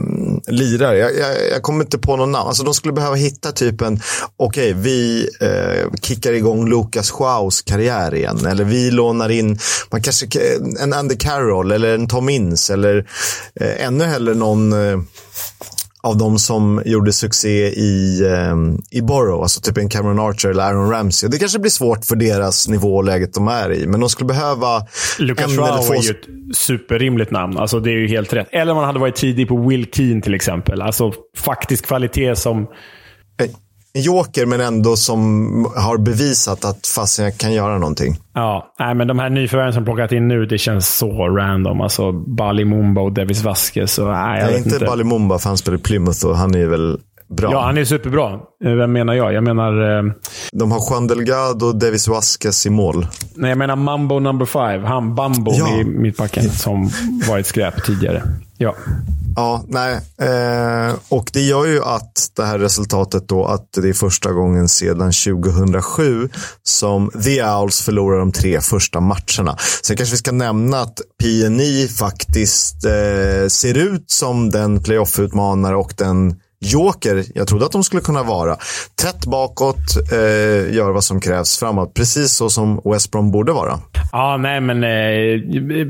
lirare. Jag, jag, jag kommer inte på någon namn. Alltså, de skulle behöva hitta typ en, okej, okay, vi eh, kickar igång Lucas Schaus karriär igen. Eller vi lånar in, man kanske, en Andy Carroll eller en Tom Ince eller eh, ännu hellre någon eh, av de som gjorde succé i, um, i Borough, alltså typ en Cameron Archer eller Aaron Ramsey. Det kanske blir svårt för deras nivå och läget de är i, men de skulle behöva... Lucas Schwau är ju ett superrimligt namn. Alltså, det är ju helt rätt. Eller man hade varit tidig på Will Keane till exempel. Alltså faktisk kvalitet som... En joker, men ändå som har bevisat att fasen jag kan göra någonting. Ja, nej, men de här nyförvärven som plockat in nu, det känns så random. Alltså Bali Mumba och Davis Vasquez. Och, nej, jag nej, inte, inte. Bali Mumba, för han spelar i Plymouth och han är väl bra. Ja, han är superbra. Vem menar jag? Jag menar... Eh... De har Juan Delgado och Davis Vasquez i mål. Nej, jag menar Mambo number five. Han Bambo ja. i mittbacken som varit skräp tidigare. Ja. Ja, nej. Eh, och det gör ju att det här resultatet då att det är första gången sedan 2007 som The Owls förlorar de tre första matcherna. Sen kanske vi ska nämna att PNI faktiskt eh, ser ut som den playoff-utmanare och den joker jag trodde att de skulle kunna vara. Tätt bakåt, eh, gör vad som krävs framåt. Precis så som West Brom borde vara. Ja, nej men eh,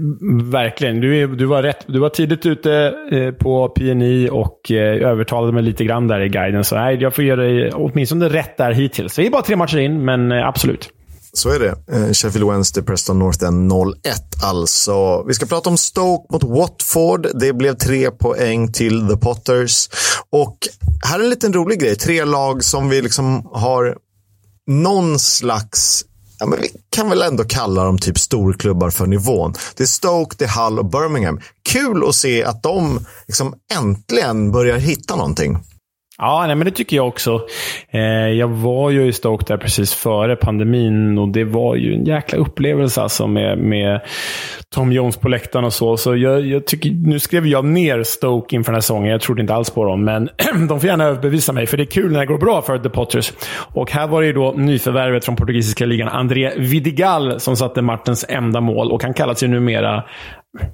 verkligen. Du, du, var rätt. Du var tidigt ute eh, på PNI och eh, övertalade mig lite grann där i guiden. Så nej, jag får ge dig åtminstone rätt där hittills. Vi är bara tre matcher in, men eh, absolut. Så är det. Eh, Sheffield Wednesday, Preston North End 0-1 alltså. Vi ska prata om Stoke mot Watford. Det blev tre poäng till The Potters. Och här är en liten rolig grej. Tre lag som vi liksom har någon slags Ja, men vi kan väl ändå kalla dem typ storklubbar för nivån. Det är Stoke, det är Hull och Birmingham. Kul att se att de liksom äntligen börjar hitta någonting. Ja, nej, men det tycker jag också. Eh, jag var ju i Stoke där precis före pandemin och det var ju en jäkla upplevelse alltså med, med Tom Jones på läktaren och så. Så jag, jag tycker, nu skrev jag ner Stoke inför den här säsongen. Jag trodde inte alls på dem, men de får gärna överbevisa mig, för det är kul när det går bra för The Potters. Och här var det ju då nyförvärvet från portugisiska ligan, André Vidigal, som satte matchens enda mål. Och han kallas ju numera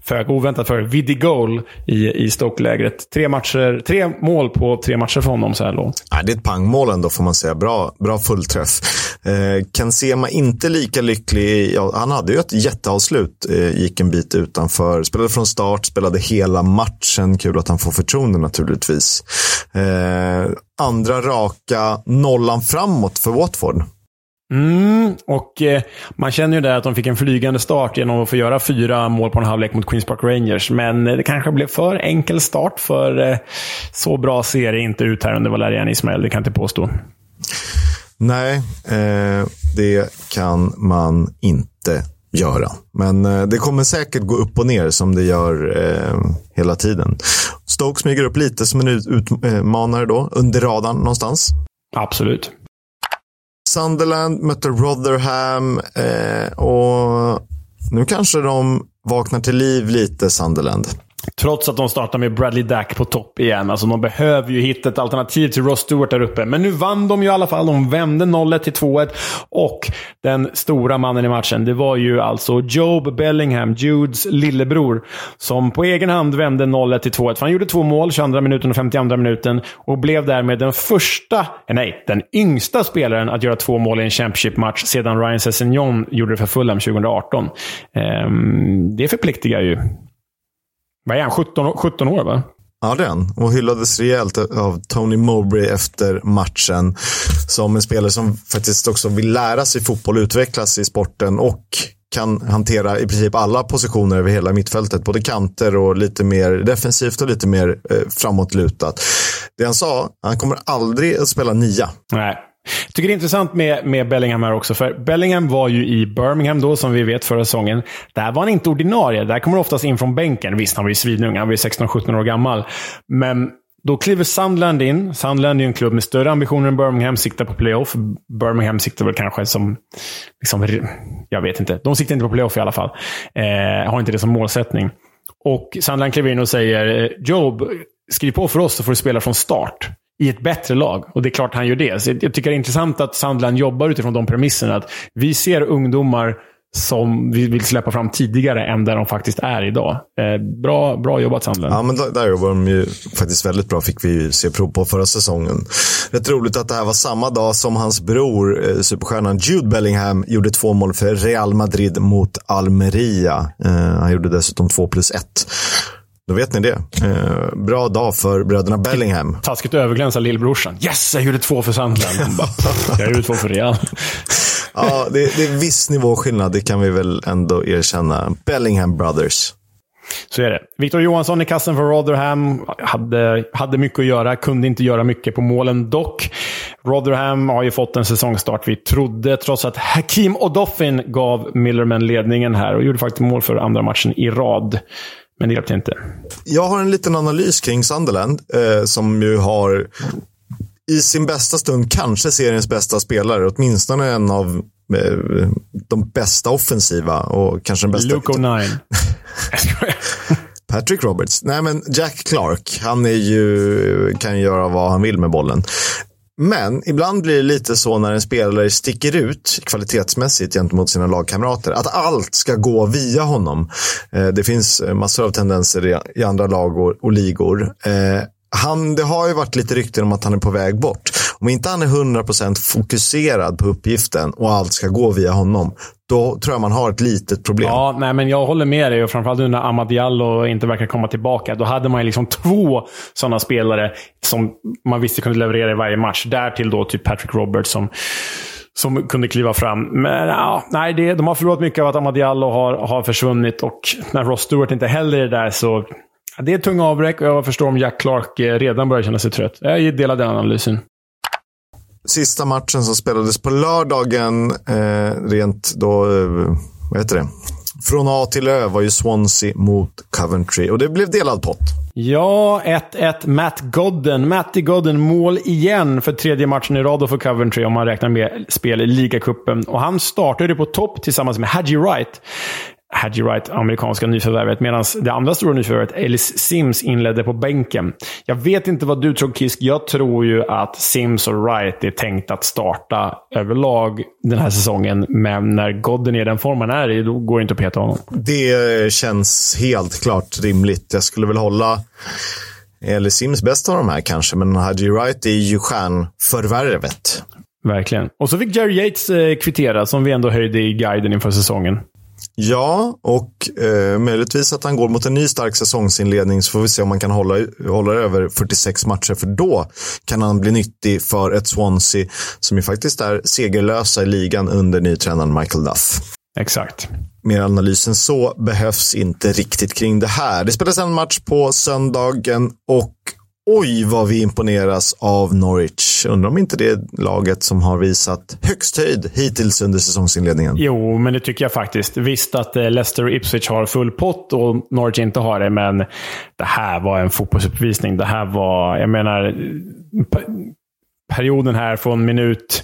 föga oväntat för Vidigol i, i Stoke-lägret. Tre, matcher, tre mål på tre matcher för honom så här långt. Ja, det är ett pangmål ändå får man säga. Bra, bra fullträff. Eh, Kansema inte lika lycklig. Ja, han hade ju ett jätteavslut. Eh, gick en bit utanför. Spelade från start, spelade hela matchen. Kul att han får förtroende naturligtvis. Eh, andra raka nollan framåt för Watford. Mm, och eh, man känner ju där att de fick en flygande start genom att få göra fyra mål på en halvlek mot Queens Park Rangers. Men eh, det kanske blev för enkel start, för eh, så bra ser det inte ut här under Valerian Ismail. Det kan jag inte påstå. Nej, eh, det kan man inte göra. Men eh, det kommer säkert gå upp och ner som det gör eh, hela tiden. Stoke smyger upp lite som en utmanare då, under radarn någonstans. Absolut. Sunderland mötte Rotherham eh, och nu kanske de vaknar till liv lite, Sunderland. Trots att de startar med Bradley Dack på topp igen. Alltså de behöver ju hitta ett alternativ till Ross Stewart där uppe. Men nu vann de ju i alla fall. De vände 0-1 till 2-1. Och den stora mannen i matchen, det var ju alltså Job Bellingham, Judes lillebror, som på egen hand vände 0-1 till 2-1. Han gjorde två mål, 22 minuten och 52 minuten, och blev därmed den första, nej, den yngsta spelaren att göra två mål i en Championship-match sedan Ryan Sessegnon gjorde det för Fulham 2018. Ehm, det förpliktigar ju. Vad är han? 17, 17 år, va? Ja, han. Och hyllades rejält av Tony Mowbray efter matchen. Som en spelare som faktiskt också vill lära sig fotboll, utvecklas i sporten och kan hantera i princip alla positioner över hela mittfältet. Både kanter och lite mer defensivt och lite mer eh, framåtlutat. Det han sa, han kommer aldrig att spela nia. Nej. Jag tycker det är intressant med, med Bellingham här också, för Bellingham var ju i Birmingham då, som vi vet, förra säsongen. Där var han inte ordinarie. Där kommer han oftast in från bänken. Visst, han var ju svinung. Han var ju 16-17 år gammal. Men då kliver Sandland in. Sandland är ju en klubb med större ambitioner än Birmingham, siktar på playoff. Birmingham siktar väl kanske som... Liksom, jag vet inte. De siktar inte på playoff i alla fall. Eh, har inte det som målsättning. Och Sandland kliver in och säger eh, Job, skriv på för oss så får du spela från start i ett bättre lag. Och det är klart han gör det. Så jag tycker det är intressant att Sandland jobbar utifrån de premisserna. Att vi ser ungdomar som vi vill släppa fram tidigare än där de faktiskt är idag. Eh, bra, bra jobbat Sandland. Ja, men där, där jobbar de ju faktiskt väldigt bra. Fick vi se prov på förra säsongen. Rätt roligt att det här var samma dag som hans bror, eh, superstjärnan Jude Bellingham, gjorde två mål för Real Madrid mot Almeria. Eh, han gjorde dessutom två plus ett. Då vet ni det. Eh, bra dag för bröderna Bellingham. Taskigt överglänsa lillbrorsan. Yes, jag gjorde två för Sunderland. jag gjorde två för Real. ja, det, det är viss nivåskillnad. Det kan vi väl ändå erkänna. Bellingham Brothers. Så är det. Victor Johansson i kassen för Rotherham. Hade, hade mycket att göra, kunde inte göra mycket på målen dock. Rotherham har ju fått en säsongstart vi trodde, trots att Hakim Odoffin gav Millerman ledningen här och gjorde faktiskt mål för andra matchen i rad. Men det hjälpte inte. Jag har en liten analys kring Sunderland, eh, som ju har i sin bästa stund kanske seriens bästa spelare. Åtminstone en av eh, de bästa offensiva och kanske den bästa. Luke O'Nine. Patrick Roberts. Nej, men Jack Clark. Han är ju, kan göra vad han vill med bollen. Men ibland blir det lite så när en spelare sticker ut kvalitetsmässigt gentemot sina lagkamrater. Att allt ska gå via honom. Eh, det finns massor av tendenser i andra lag och ligor. Eh, han, det har ju varit lite rykten om att han är på väg bort. Om inte han är 100% fokuserad på uppgiften och allt ska gå via honom, då tror jag man har ett litet problem. Ja, nej, men jag håller med dig. Och framförallt nu när Amad Diallo inte verkar komma tillbaka. Då hade man liksom två sådana spelare som man visste kunde leverera i varje match. Därtill då typ Patrick Roberts som som kunde kliva fram. Men ja, nej, det, de har förlorat mycket av att Amad Diallo har, har försvunnit och när Ross Stewart inte heller är där så... Det är ett tunga avbräck och jag förstår om Jack Clark eh, redan börjar känna sig trött. Jag delar den analysen sista matchen som spelades på lördagen, eh, rent då, eh, vad heter det? Från A till Ö var ju Swansea mot Coventry och det blev delad pott. Ja, 1-1 Matt Godden. Matty Godden mål igen för tredje matchen i rad för Coventry om man räknar med spel i ligacupen. Och han startade på topp tillsammans med Hadji Wright. Hadji Wright, amerikanska nyförvärvet, medan det andra stora nyförvärvet, Ellis Sims, inledde på bänken. Jag vet inte vad du tror, Kisk. Jag tror ju att Sims och Wright är tänkt att starta överlag den här säsongen, men när Godden är den form han är i, då går det inte att peta honom. Det känns helt klart rimligt. Jag skulle väl hålla Ellis Sims bäst av de här kanske, men Hadji Wright är ju stjärnförvärvet. Verkligen. Och så fick Jerry Yates eh, kvittera, som vi ändå höjde i guiden inför säsongen. Ja, och eh, möjligtvis att han går mot en ny stark säsongsinledning så får vi se om man kan hålla, hålla över 46 matcher. För då kan han bli nyttig för ett Swansea som ju faktiskt är segerlösa i ligan under nytränaren Michael Duff. Exakt. Mer analys än så behövs inte riktigt kring det här. Det spelas en match på söndagen och Oj, vad vi imponeras av Norwich. Undrar om inte det är laget som har visat högst höjd hittills under säsongsinledningen. Jo, men det tycker jag faktiskt. Visst att eh, Leicester och Ipswich har full pott och Norwich inte har det, men det här var en fotbollsuppvisning. Det här var, jag menar, perioden här från minut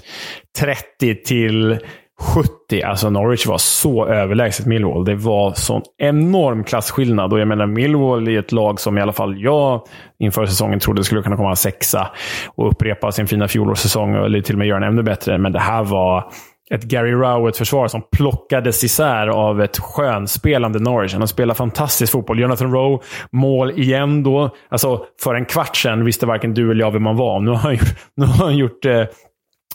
30 till 70. Alltså Norwich var så överlägset Millwall. Det var sån enorm klasskillnad. Och jag menar, Millwall är ett lag som i alla fall jag inför säsongen trodde skulle kunna komma sexa och upprepa sin fina fjolårssäsong eller till och med göra den ännu bättre. Men det här var ett Gary Rowett-försvar som plockades isär av ett skönspelande Norwich. Han spelar fantastisk fotboll. Jonathan Rowe, mål igen då. Alltså, för en kvart sedan visste varken du eller jag vem man var. Nu har han gjort, nu har han gjort eh,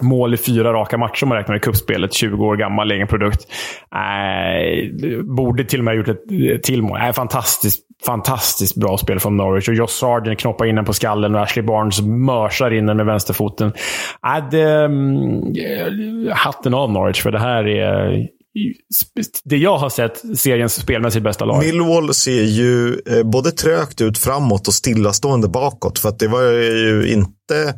mål i fyra raka matcher om man räknar i kuppspelet. 20 år gammal egen produkt. Äh, borde till och med ha gjort ett till mål. Äh, fantastiskt, fantastiskt bra spel från Norwich. Och Josh Sargent knoppar in den på skallen och Ashley Barnes mörsar in den med vänsterfoten. Äh, det, mm, hatten av Norwich, för det här är det jag har sett seriens spelmässigt bästa lag. Millwall ser ju både trögt ut framåt och stillastående bakåt. För att det var ju inte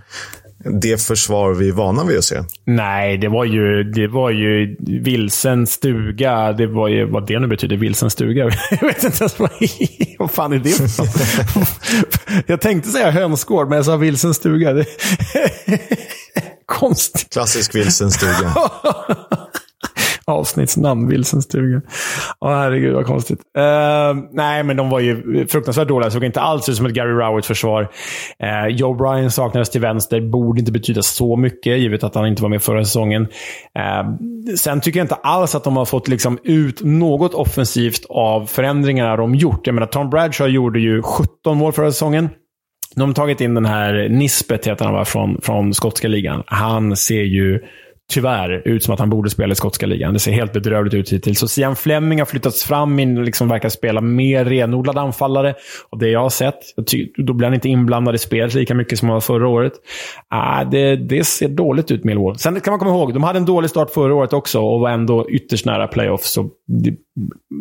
det försvar vi är vana vid att se. Nej, det var ju, det var ju vilsen stuga. Det var ju vad det nu betyder, vilsen stuga. Jag vet inte ens vad, vad fan är det för Jag tänkte säga hönsgård, men jag sa vilsen stuga. Konstigt. Klassisk vilsen stuga avsnittsnamn, Vilsens stuga. Åh herregud vad konstigt. Uh, nej, men de var ju fruktansvärt dåliga. Såg inte alls ut som ett Gary Rowett-försvar. Uh, eh, Joe Bryan saknades till vänster. Borde inte betyda så mycket, givet att han inte var med förra säsongen. Uh, sen tycker jag inte alls att de har fått liksom ut något offensivt av förändringarna de gjort. Jag menar, Tom Bradshaw gjorde ju 17 mål förra säsongen. De har tagit in den här Nisbet, heter han va, från, från skotska ligan. Han ser ju tyvärr ut som att han borde spela i skotska ligan. Det ser helt bedrövligt ut hittills. Så Sian Fleming har flyttats fram in liksom verkar spela mer renodlad anfallare. Och det jag har sett, då blir han inte inblandad i spelet lika mycket som han var förra året. Äh, det, det ser dåligt ut, Millwall. Sen kan man komma ihåg, de hade en dålig start förra året också och var ändå ytterst nära playoff. Så de,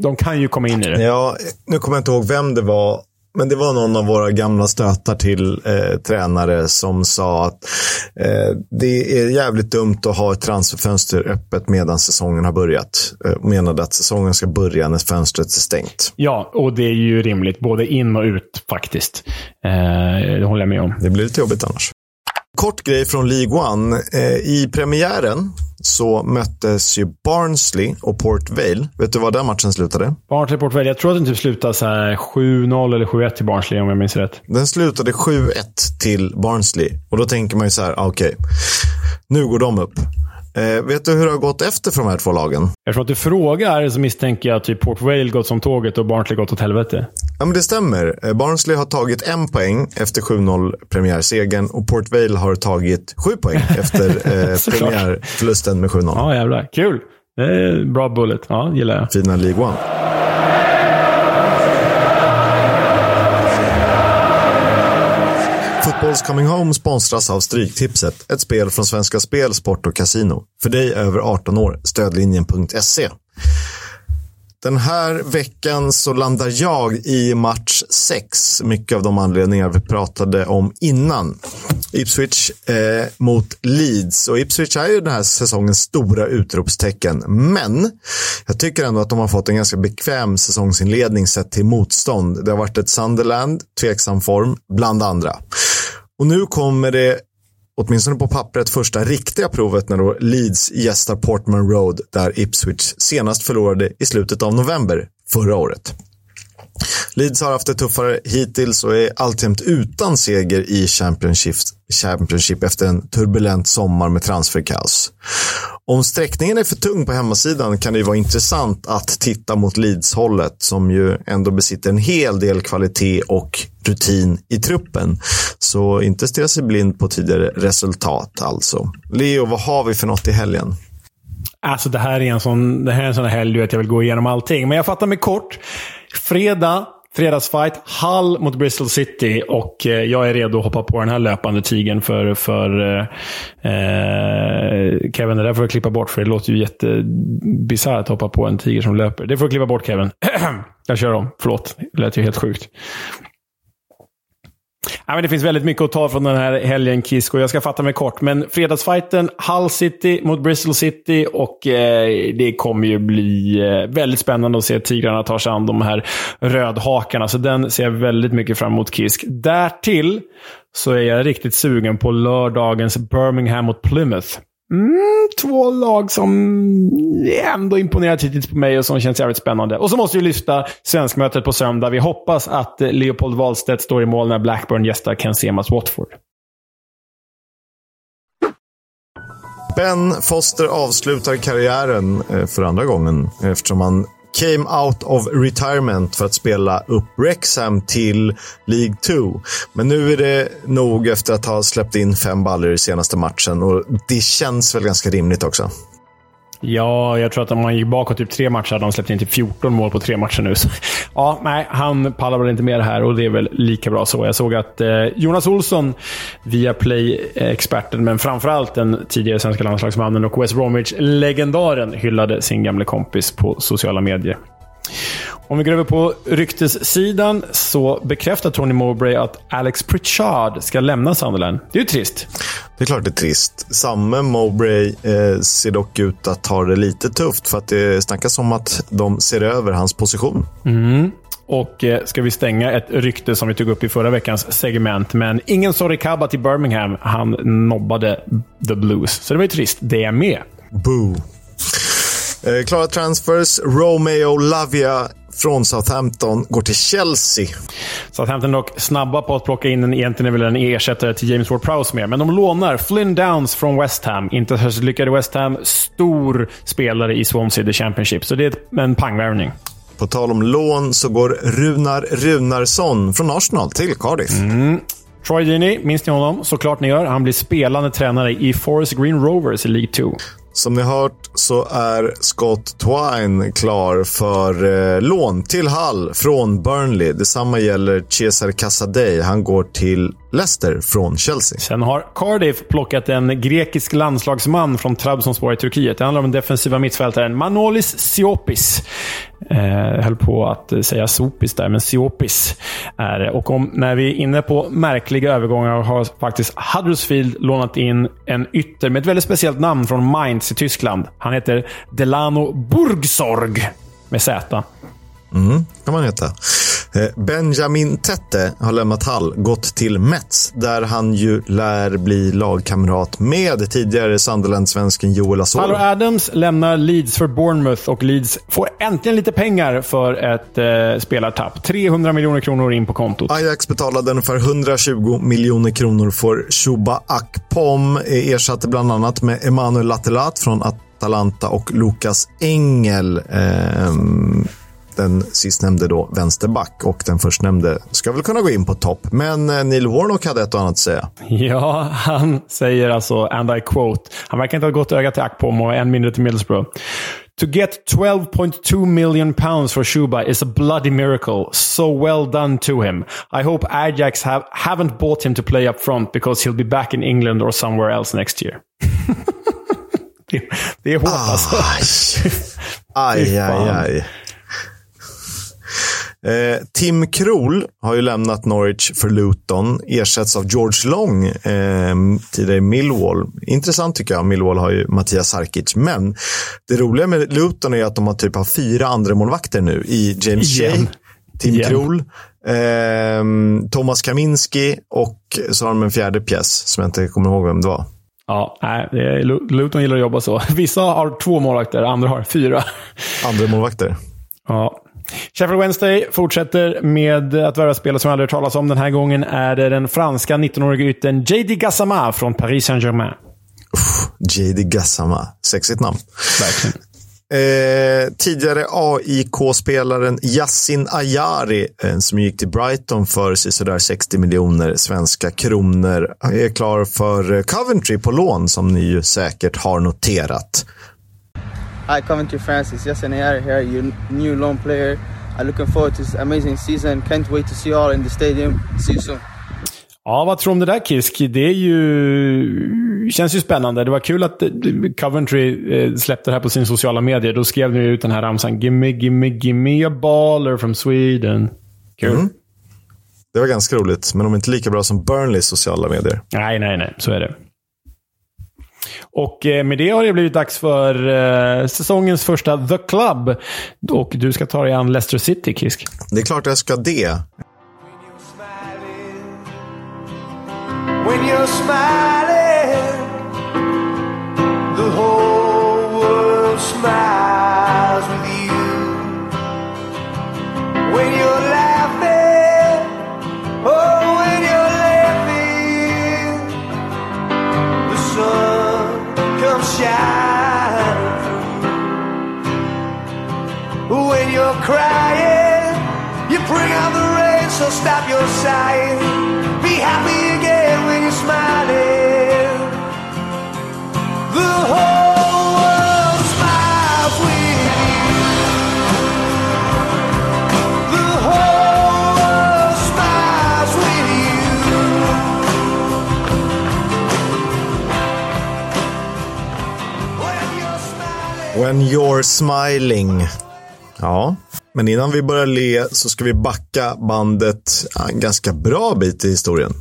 de kan ju komma in i det. Ja, nu kommer jag inte ihåg vem det var men det var någon av våra gamla stötar till eh, tränare som sa att eh, det är jävligt dumt att ha ett transferfönster öppet medan säsongen har börjat. Eh, menade att säsongen ska börja när fönstret är stängt. Ja, och det är ju rimligt. Både in och ut faktiskt. Eh, det håller jag med om. Det blir lite jobbigt annars. Kort grej från League One. Eh, I premiären så möttes ju Barnsley och Port Vale. Vet du vad den matchen slutade? Barnsley Port Vale. Jag tror att den typ slutade 7-0 eller 7-1 till Barnsley om jag minns rätt. Den slutade 7-1 till Barnsley. Och då tänker man ju så här, ah, okej, okay, nu går de upp. Eh, vet du hur det har gått efter för de här två lagen? Eftersom att du frågar så misstänker jag att typ Port Vale gått som tåget och Barnsley gått åt helvete. Ja, men det stämmer. Eh, Barnsley har tagit en poäng efter 7-0 premiärsegern och Port Vale har tagit sju poäng efter eh, premiärförlusten med 7-0. Ja, jävlar. Kul. Det är bra bullet. Ja, gillar jag. Fina League One. Girls Coming Home sponsras av Stryktipset, ett spel från Svenska Spel, Sport och Casino. För dig över 18 år, stödlinjen.se. Den här veckan så landar jag i match 6. Mycket av de anledningar vi pratade om innan. Ipswich eh, mot Leeds. Och Ipswich är ju den här säsongens stora utropstecken. Men jag tycker ändå att de har fått en ganska bekväm säsongsinledning sett till motstånd. Det har varit ett Sunderland, tveksam form, bland andra. Och nu kommer det åtminstone på pappret, första riktiga provet när då Leeds gästar Portman Road där Ipswich senast förlorade i slutet av november förra året. Leeds har haft det tuffare hittills och är alltjämt utan seger i Championship, Championship efter en turbulent sommar med transferkaos. Om sträckningen är för tung på hemmasidan kan det ju vara intressant att titta mot Leeds-hållet som ju ändå besitter en hel del kvalitet och rutin i truppen. Så inte stirra sig blind på tidigare resultat alltså. Leo, vad har vi för något i helgen? Alltså det här är en sån, det här är en sån helg att jag vill gå igenom allting. Men jag fattar mig kort. Fredag, fredagsfight. Hall mot Bristol City. Och eh, jag är redo att hoppa på den här löpande tigen för, för eh, eh, Kevin. Det där får jag klippa bort, för det låter ju jättebisarrt att hoppa på en tiger som löper. Det får du klippa bort, Kevin. jag kör om. Förlåt. Det lät ju helt sjukt. Ja, men det finns väldigt mycket att ta från den här helgen, Kisk, och jag ska fatta mig kort. Men fredagsfighten, Hull City mot Bristol City och eh, det kommer ju bli eh, väldigt spännande att se Tigrarna ta sig an de här rödhakarna. Så den ser jag väldigt mycket fram emot, Kisk. Därtill så är jag riktigt sugen på lördagens Birmingham mot Plymouth. Mm, två lag som ändå imponerat hittills på mig och som känns jävligt spännande. Och så måste vi lyfta svenskmötet på söndag. Vi hoppas att Leopold Wahlstedt står i mål när Blackburn gästar Ken Semas Watford. Ben Foster avslutar karriären eh, för andra gången eftersom han came out of retirement för att spela upp Wrexham till League 2. Men nu är det nog efter att ha släppt in fem baller i senaste matchen och det känns väl ganska rimligt också. Ja, jag tror att om man gick bakåt typ tre matcher hade de släppt in typ 14 mål på tre matcher nu. Så, ja, nej, han pallar väl inte med det här och det är väl lika bra så. Jag såg att eh, Jonas Olsson, via Play-experten, men framförallt den tidigare svenska landslagsmannen och West Bromwich-legendaren hyllade sin gamle kompis på sociala medier. Om vi går över på ryktessidan så bekräftar Tony Mowbray att Alex Pritchard ska lämna Sunderland. Det är ju trist. Det är klart det är trist. Samme Mowbray eh, ser dock ut att ha det lite tufft för att det snackas om att de ser över hans position. Mm. Och eh, ska vi stänga ett rykte som vi tog upp i förra veckans segment. Men ingen Sorry Kaba till Birmingham. Han nobbade the Blues. Så det var ju trist. Det är med. Boo. Eh, klara transfers. Romeo Lavia från Southampton går till Chelsea. Southampton dock snabba på att plocka in en, egentligen väl en ersättare till James Ward-Prowse med. Men de lånar Flynn Downs från West Ham. Inte särskilt lyckade West Ham. Stor spelare i Swansea The Championship. Så det är en pangvärvning. På tal om lån så går Runar Runarsson från Arsenal till Cardiff. Mm. Troy Deeney, minns ni honom? Såklart ni gör. Han blir spelande tränare i Forest Green Rovers i League 2. Som ni hört så är Scott Twine klar för eh, lån till Hull från Burnley. Detsamma gäller Cesar Casadei. Han går till Leicester från Chelsea. Sen har Cardiff plockat en grekisk landslagsman från Trabzonspor i Turkiet. Det handlar om den defensiva mittfältaren Manolis Siopis. Eh, höll på att säga Sopis där, men Siopis är det. Och om, när vi är inne på märkliga övergångar har faktiskt Huddersfield lånat in en ytter med ett väldigt speciellt namn från Mainz i Tyskland. Han heter Delano Burgsorg med Z. Mm, kan man heta. Eh, Benjamin Tette har lämnat Hall, gått till Mets, där han ju lär bli lagkamrat med tidigare Sunderland-svensken Joel Asoro. Tyler Adams lämnar Leeds för Bournemouth och Leeds får äntligen lite pengar för ett eh, spelartapp. 300 miljoner kronor in på kontot. Ajax betalade ungefär 120 miljoner kronor för Shuba Akpom. Ersatte bland annat med Emanuel Latelat från Atalanta och Lukas Engel. Eh, den sistnämnde då vänsterback och den förstnämnde ska väl kunna gå in på topp. Men eh, Neil Warnock hade ett och annat att säga. Ja, han säger alltså, and I quote, han verkar inte ha gått öga till Akpom och än mindre till Middlesbrough. To get 12.2 million pounds for Shuba is a bloody miracle. So well done to him. I hope Ajax have, haven't bought him to play up front because he'll be back in England or somewhere else next year. det, är hårt alltså. Aj, aj, aj. Eh, Tim Krul har ju lämnat Norwich för Luton, ersätts av George Long, eh, tidigare Millwall. Intressant tycker jag. Millwall har ju Mattias Sarkic. Men det roliga med Luton är att de har typ har fyra andra målvakter nu i James Shea, Tim Igen. Krul, eh, Thomas Kaminski och så har de en fjärde pjäs som jag inte kommer ihåg vem det var. Ja, nej, Luton gillar att jobba så. Vissa har två målvakter, andra har fyra. Andra målvakter. Ja, Sheffield Wednesday fortsätter med att värva spelare som aldrig talas om. Den här gången är det den franska 19-åriga ytten JD Gassama från Paris Saint-Germain. JD Gassama. Sexigt namn. Verkligen. Eh, tidigare AIK-spelaren Yassin Ayari, eh, som gick till Brighton för sådär 60 miljoner svenska kronor, är klar för Coventry på lån, som ni ju säkert har noterat. Hi, Coventry France. It's Yasin Ayar here, your new loan player. I'm looking forward to this amazing season. Can't wait to see you all in the stadium. See you soon. Ja, vad tror du om det där Kisk? Det är ju... känns ju spännande. Det var kul att eh, Coventry eh, släppte det här på sin sociala medier. Då skrev ni ut den här ramsan. Gimme, gimme, gimme a baller from Sweden. Kul. Mm. Det var ganska roligt, men de är inte lika bra som Burnleys sociala medier. Nej, nej, nej. Så är det. Och eh, med det har det blivit dags för eh, säsongens första The Club. Och du ska ta dig an Leicester City, Kisk. Det är klart jag ska det. Crying. You bring out the rain, so stop your sighing. Be happy again when you're smiling. The whole world smiles with you. The whole world smiles with you. When you're smiling. When you're smiling. Ja, men innan vi börjar le så ska vi backa bandet en ganska bra bit i historien.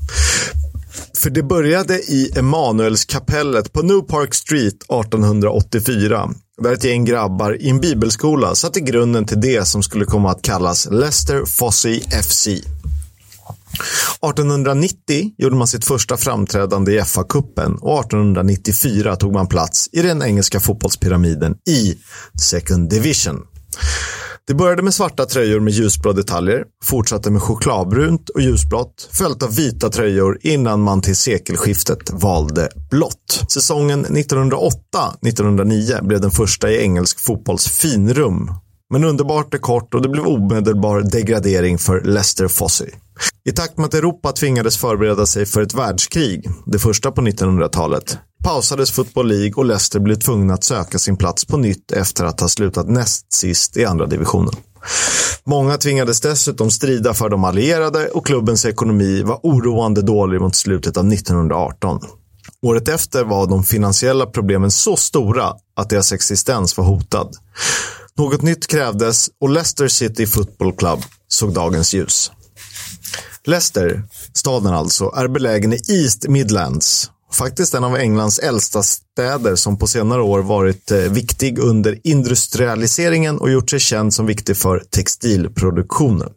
För det började i Emanuelskapellet på New Park Street 1884. Där ett gäng grabbar i en bibelskola satte grunden till det som skulle komma att kallas Leicester Fossey FC. 1890 gjorde man sitt första framträdande i FA-cupen och 1894 tog man plats i den engelska fotbollspyramiden i Second Division. Det började med svarta tröjor med ljusblå detaljer, fortsatte med chokladbrunt och ljusblått, följt av vita tröjor innan man till sekelskiftet valde blått. Säsongen 1908-1909 blev den första i engelsk fotbolls finrum. Men underbart är kort och det blev omedelbar degradering för Leicester Fossey. I takt med att Europa tvingades förbereda sig för ett världskrig, det första på 1900-talet, pausades Football League och Leicester blev tvungna att söka sin plats på nytt efter att ha slutat näst sist i andra divisionen. Många tvingades dessutom strida för de allierade och klubbens ekonomi var oroande dålig mot slutet av 1918. Året efter var de finansiella problemen så stora att deras existens var hotad. Något nytt krävdes och Leicester City Football Club såg dagens ljus. Leicester, staden alltså, är belägen i East Midlands. Faktiskt en av Englands äldsta städer som på senare år varit eh, viktig under industrialiseringen och gjort sig känd som viktig för textilproduktionen.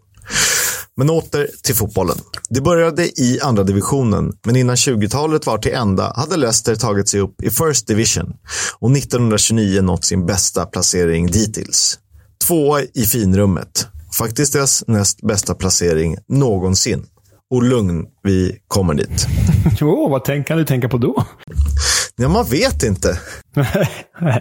Men åter till fotbollen. Det började i andra divisionen, men innan 20-talet var till ända hade Leicester tagit sig upp i First Division och 1929 nått sin bästa placering dittills. Tvåa i finrummet. Faktiskt deras näst bästa placering någonsin. Och lugn, vi kommer dit. Jo, vad tänk, kan du tänka på då? Ja, man vet inte.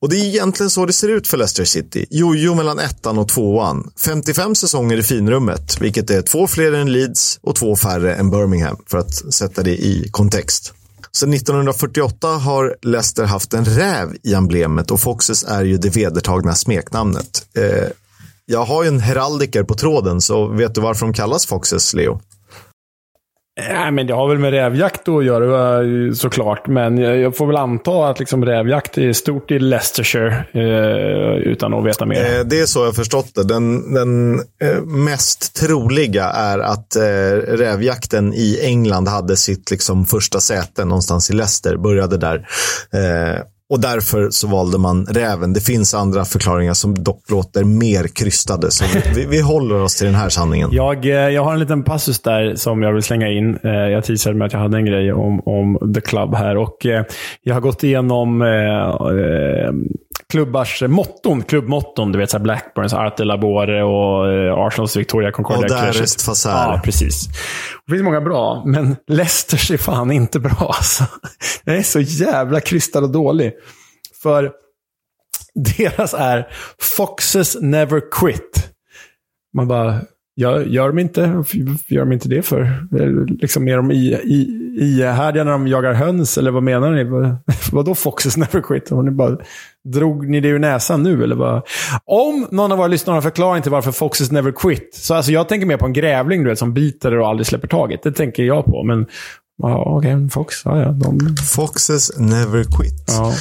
Och det är egentligen så det ser ut för Leicester City. Jojo mellan ettan och tvåan. 55 säsonger i finrummet, vilket är två fler än Leeds och två färre än Birmingham, för att sätta det i kontext. Sedan 1948 har Leicester haft en räv i emblemet och Foxes är ju det vedertagna smeknamnet. Eh, jag har ju en heraldiker på tråden, så vet du varför de kallas Foxes, Leo? Nej, men det har väl med rävjakt att göra eh, såklart. Men jag får väl anta att liksom rävjakt är stort i Leicestershire eh, utan att veta mer. Eh, Det är så jag förstått det. Den, den mest troliga är att rävjakten i England hade sitt liksom, första säte någonstans i Leicester, började där. Och därför så valde man räven. Det finns andra förklaringar som dock låter mer krystade. Så vi, vi håller oss till den här sanningen. Jag, eh, jag har en liten passus där som jag vill slänga in. Eh, jag teasade med att jag hade en grej om, om The Club här. Och eh, Jag har gått igenom klubbars motton, klubbmotton. Du vet, så Blackburns Arte Labore och eh, Arsenals Victoria Concordia Och där Clash. est facere. Ja, precis. Det finns många bra, men Leicesters är fan inte bra. Alltså. Den är så jävla krystad och dålig. För deras är Foxes Never Quit. Man bara, gör, gör de inte, gör de inte det för? Eh, Liksom i, i, ihärdiga när de jagar höns, eller vad menar ni? Vad- Vadå Foxes Never Quit? Har ni bara, drog ni det ur näsan nu, eller vad? Om någon av våra lyssnare har förklaring till varför Foxes Never Quit, så alltså jag tänker mer på en grävling du vet, som biter och aldrig släpper taget. Det tänker jag på, men ja, okej, Fox, ja, ja, de, Foxes never quit. ja.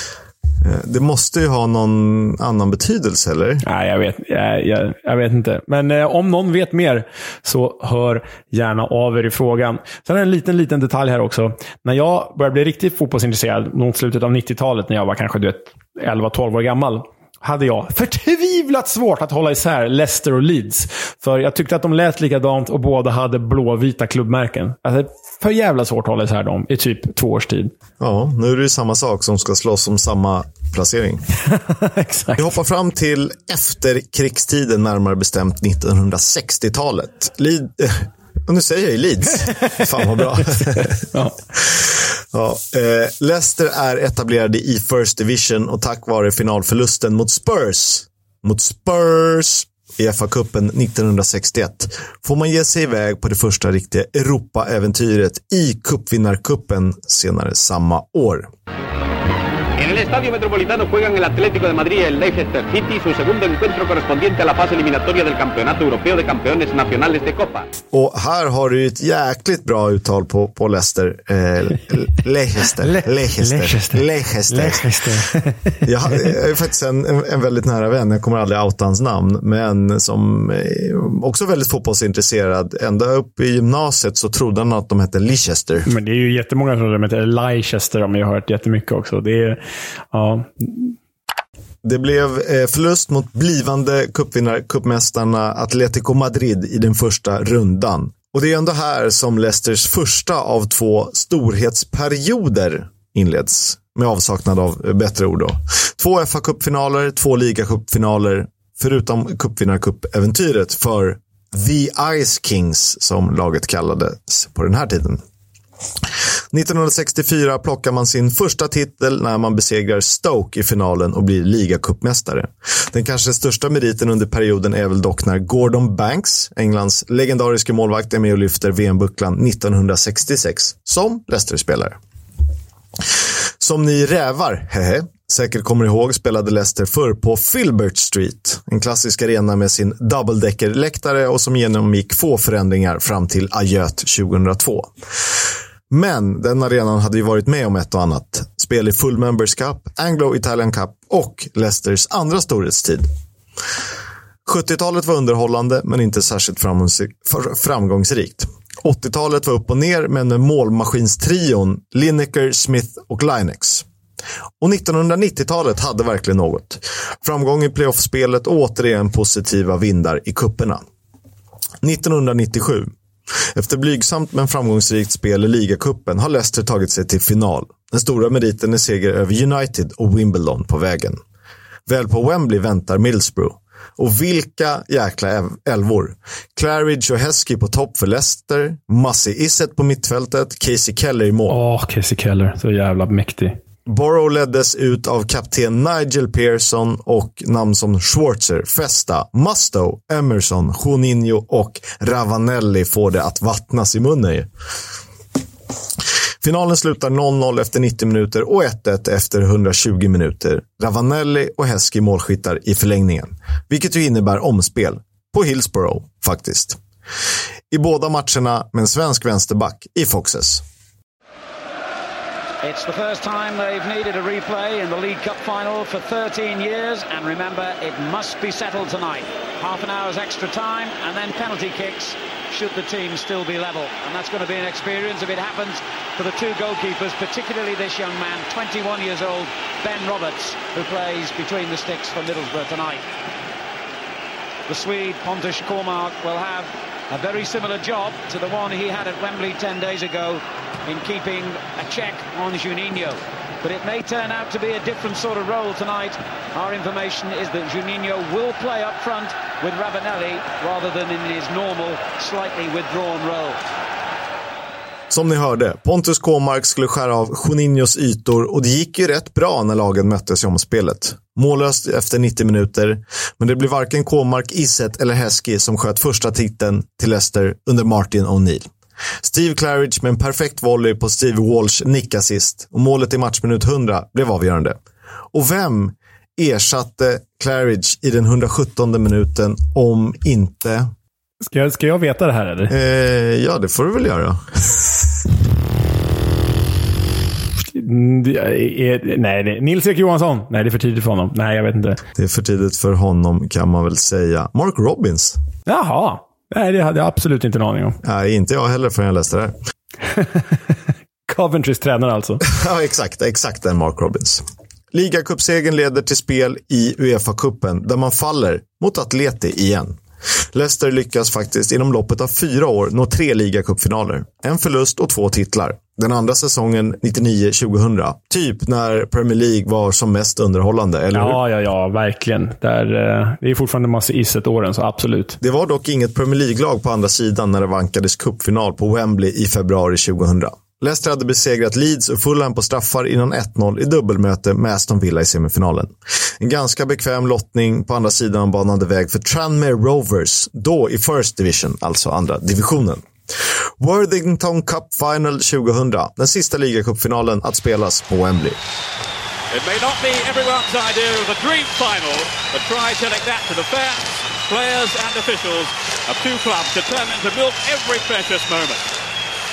Eh, det måste ju ha någon annan betydelse, eller? Nej, jag vet, jag, jag, jag vet inte. Men eh, om någon vet mer så hör gärna av er i frågan. Sen en liten, liten detalj här också. När jag började bli riktigt fotbollsintresserad, mot slutet av 90-talet, när jag var kanske 11-12 år gammal, hade jag förtvivlat svårt att hålla isär Leicester och Leeds. För jag tyckte att de lät likadant och båda hade blåvita klubbmärken. Alltså, för jävla svårt hålla isär dem i typ två års tid. Ja, nu är det samma sak som ska slåss om samma placering. Exakt. Vi hoppar fram till efterkrigstiden, närmare bestämt 1960-talet. Lead, eh, och nu säger jag ju Leeds. Fan vad bra. Ja. ja, eh, Leicester är etablerade i First Division och tack vare finalförlusten mot Spurs mot Spurs i FA-cupen 1961 får man ge sig iväg på det första riktiga Europa-äventyret i cupvinnarcupen senare samma år. En el Estadio Metropolitano juegan el Atlético de Madrid y el Leicester City su segundo encuentro correspondiente a la fase eliminatoria del Campeonato Europeo de Campeones Nacionales de Copa. Och här har du ett jäkligt bra uttal på, på Leicester. Eh, Leicester. Le- Leicester. Leicester. Jag är faktiskt en, en, väldigt nära vän, jag kommer aldrig outa hans namn, men som eh, också väldigt fotbollsintresserad. Ända upp i gymnasiet så trodde han att de hette Leicester. Men det är ju jättemånga som de heter Leicester, om jag har hört jättemycket också. Det är, ja, Det blev eh, förlust mot blivande cupvinnar, cupmästarna Atletico Madrid i den första rundan. Och det är ändå här som Leicesters första av två storhetsperioder inleds. Med avsaknad av eh, bättre ord då. Två FA-cupfinaler, två ligacupfinaler, förutom cupvinnarcupäventyret för The Ice Kings, som laget kallades på den här tiden. 1964 plockar man sin första titel när man besegrar Stoke i finalen och blir ligacupmästare. Den kanske största meriten under perioden är väl dock när Gordon Banks, Englands legendariska målvakt, är med och lyfter VM-bucklan 1966 som Leicester-spelare. Som ni rävar, hehe, säkert kommer ihåg spelade Leicester förr på Filbert Street. En klassisk arena med sin double-decker-läktare och som genomgick få förändringar fram till Ajöt 2002. Men den arenan hade ju varit med om ett och annat. Spel i Full Members Cup, Anglo Italian Cup och Leicesters andra storhetstid. 70-talet var underhållande men inte särskilt framgångsrikt. 80-talet var upp och ner men med målmaskinstrion Lineker, Smith och Linex. Och 1990-talet hade verkligen något. Framgång i playoffspelet och återigen positiva vindar i kupperna. 1997. Efter blygsamt men framgångsrikt spel i ligacupen har Leicester tagit sig till final. Den stora meriten är seger över United och Wimbledon på vägen. Väl på Wembley väntar Middlesbrough. Och vilka jäkla älvor. Claridge och Heskey på topp för Leicester. Massi Isset på mittfältet. Casey Keller i mål. Åh, Casey Keller. Så jävla mäktig. Borough leddes ut av kapten Nigel Pearson och namn som Schwarzer, Festa, Musto, Emerson, Juninho och Ravanelli får det att vattnas i munnen. Finalen slutar 0-0 efter 90 minuter och 1-1 efter 120 minuter. Ravanelli och Heskey målskyttar i förlängningen. Vilket ju innebär omspel. På Hillsborough, faktiskt. I båda matcherna med en svensk vänsterback i Foxes. It's the first time they've needed a replay in the League Cup final for 13 years, and remember, it must be settled tonight. Half an hour's extra time, and then penalty kicks should the team still be level. And that's going to be an experience if it happens for the two goalkeepers, particularly this young man, 21 years old, Ben Roberts, who plays between the sticks for Middlesbrough tonight. The Swede, Pontus Kormark, will have a very similar job to the one he had at Wembley 10 days ago in keeping a check on Juninho. But it may turn out to be a different sort of role tonight. Our information is that Juninho will play up front with Ravanelli rather than in his normal, slightly withdrawn role. Som ni hörde, Pontus Kåmark skulle skära av Juninhos ytor och det gick ju rätt bra när lagen möttes i omspelet. Mållöst efter 90 minuter, men det blev varken Kåmark, Iset eller Heskey som sköt första titeln till Leicester under Martin O'Neill. Steve Claridge med en perfekt volley på Steve Walsh nickassist och målet i matchminut 100 blev avgörande. Och vem ersatte Claridge i den 117 minuten om inte... Ska jag, ska jag veta det här eller? Eh, ja, det får du väl göra. Är- Nej, det är Nils-Erik Johansson. Nej, det är för tidigt för honom. Nej, jag vet inte. Det är för tidigt för honom kan man väl säga. Mark Robbins. Jaha. Nej, det hade jag absolut inte en aning om. Nej, inte jag heller förrän jag läste det här. Coventrys tränare alltså. Ja, exakt. Exakt den Mark Robbins. Ligacupsegern leder till spel i Uefa-cupen där man faller mot Atleti igen. Leicester lyckas faktiskt inom loppet av fyra år nå tre ligacupfinaler. En förlust och två titlar. Den andra säsongen 99-2000. Typ när Premier League var som mest underhållande, eller hur? Ja, ja, ja. Verkligen. Där, eh, det är fortfarande massa Iset-åren, så absolut. Det var dock inget Premier League-lag på andra sidan när det vankades cupfinal på Wembley i februari 2000. Leicester hade besegrat Leeds och Fulham på straffar innan 1-0 i dubbelmöte med Aston Villa i semifinalen. En ganska bekväm lottning på andra sidan banade väg för Tranmere Rovers, då i First Division, alltså andra divisionen. Worthington Cup Final 2000, den sista ligacupfinalen att spelas på Wembley. It may not be everyone's idea of a dream final, but try telling that to the fans, players and officials of two clubs determined to milk every precious moment.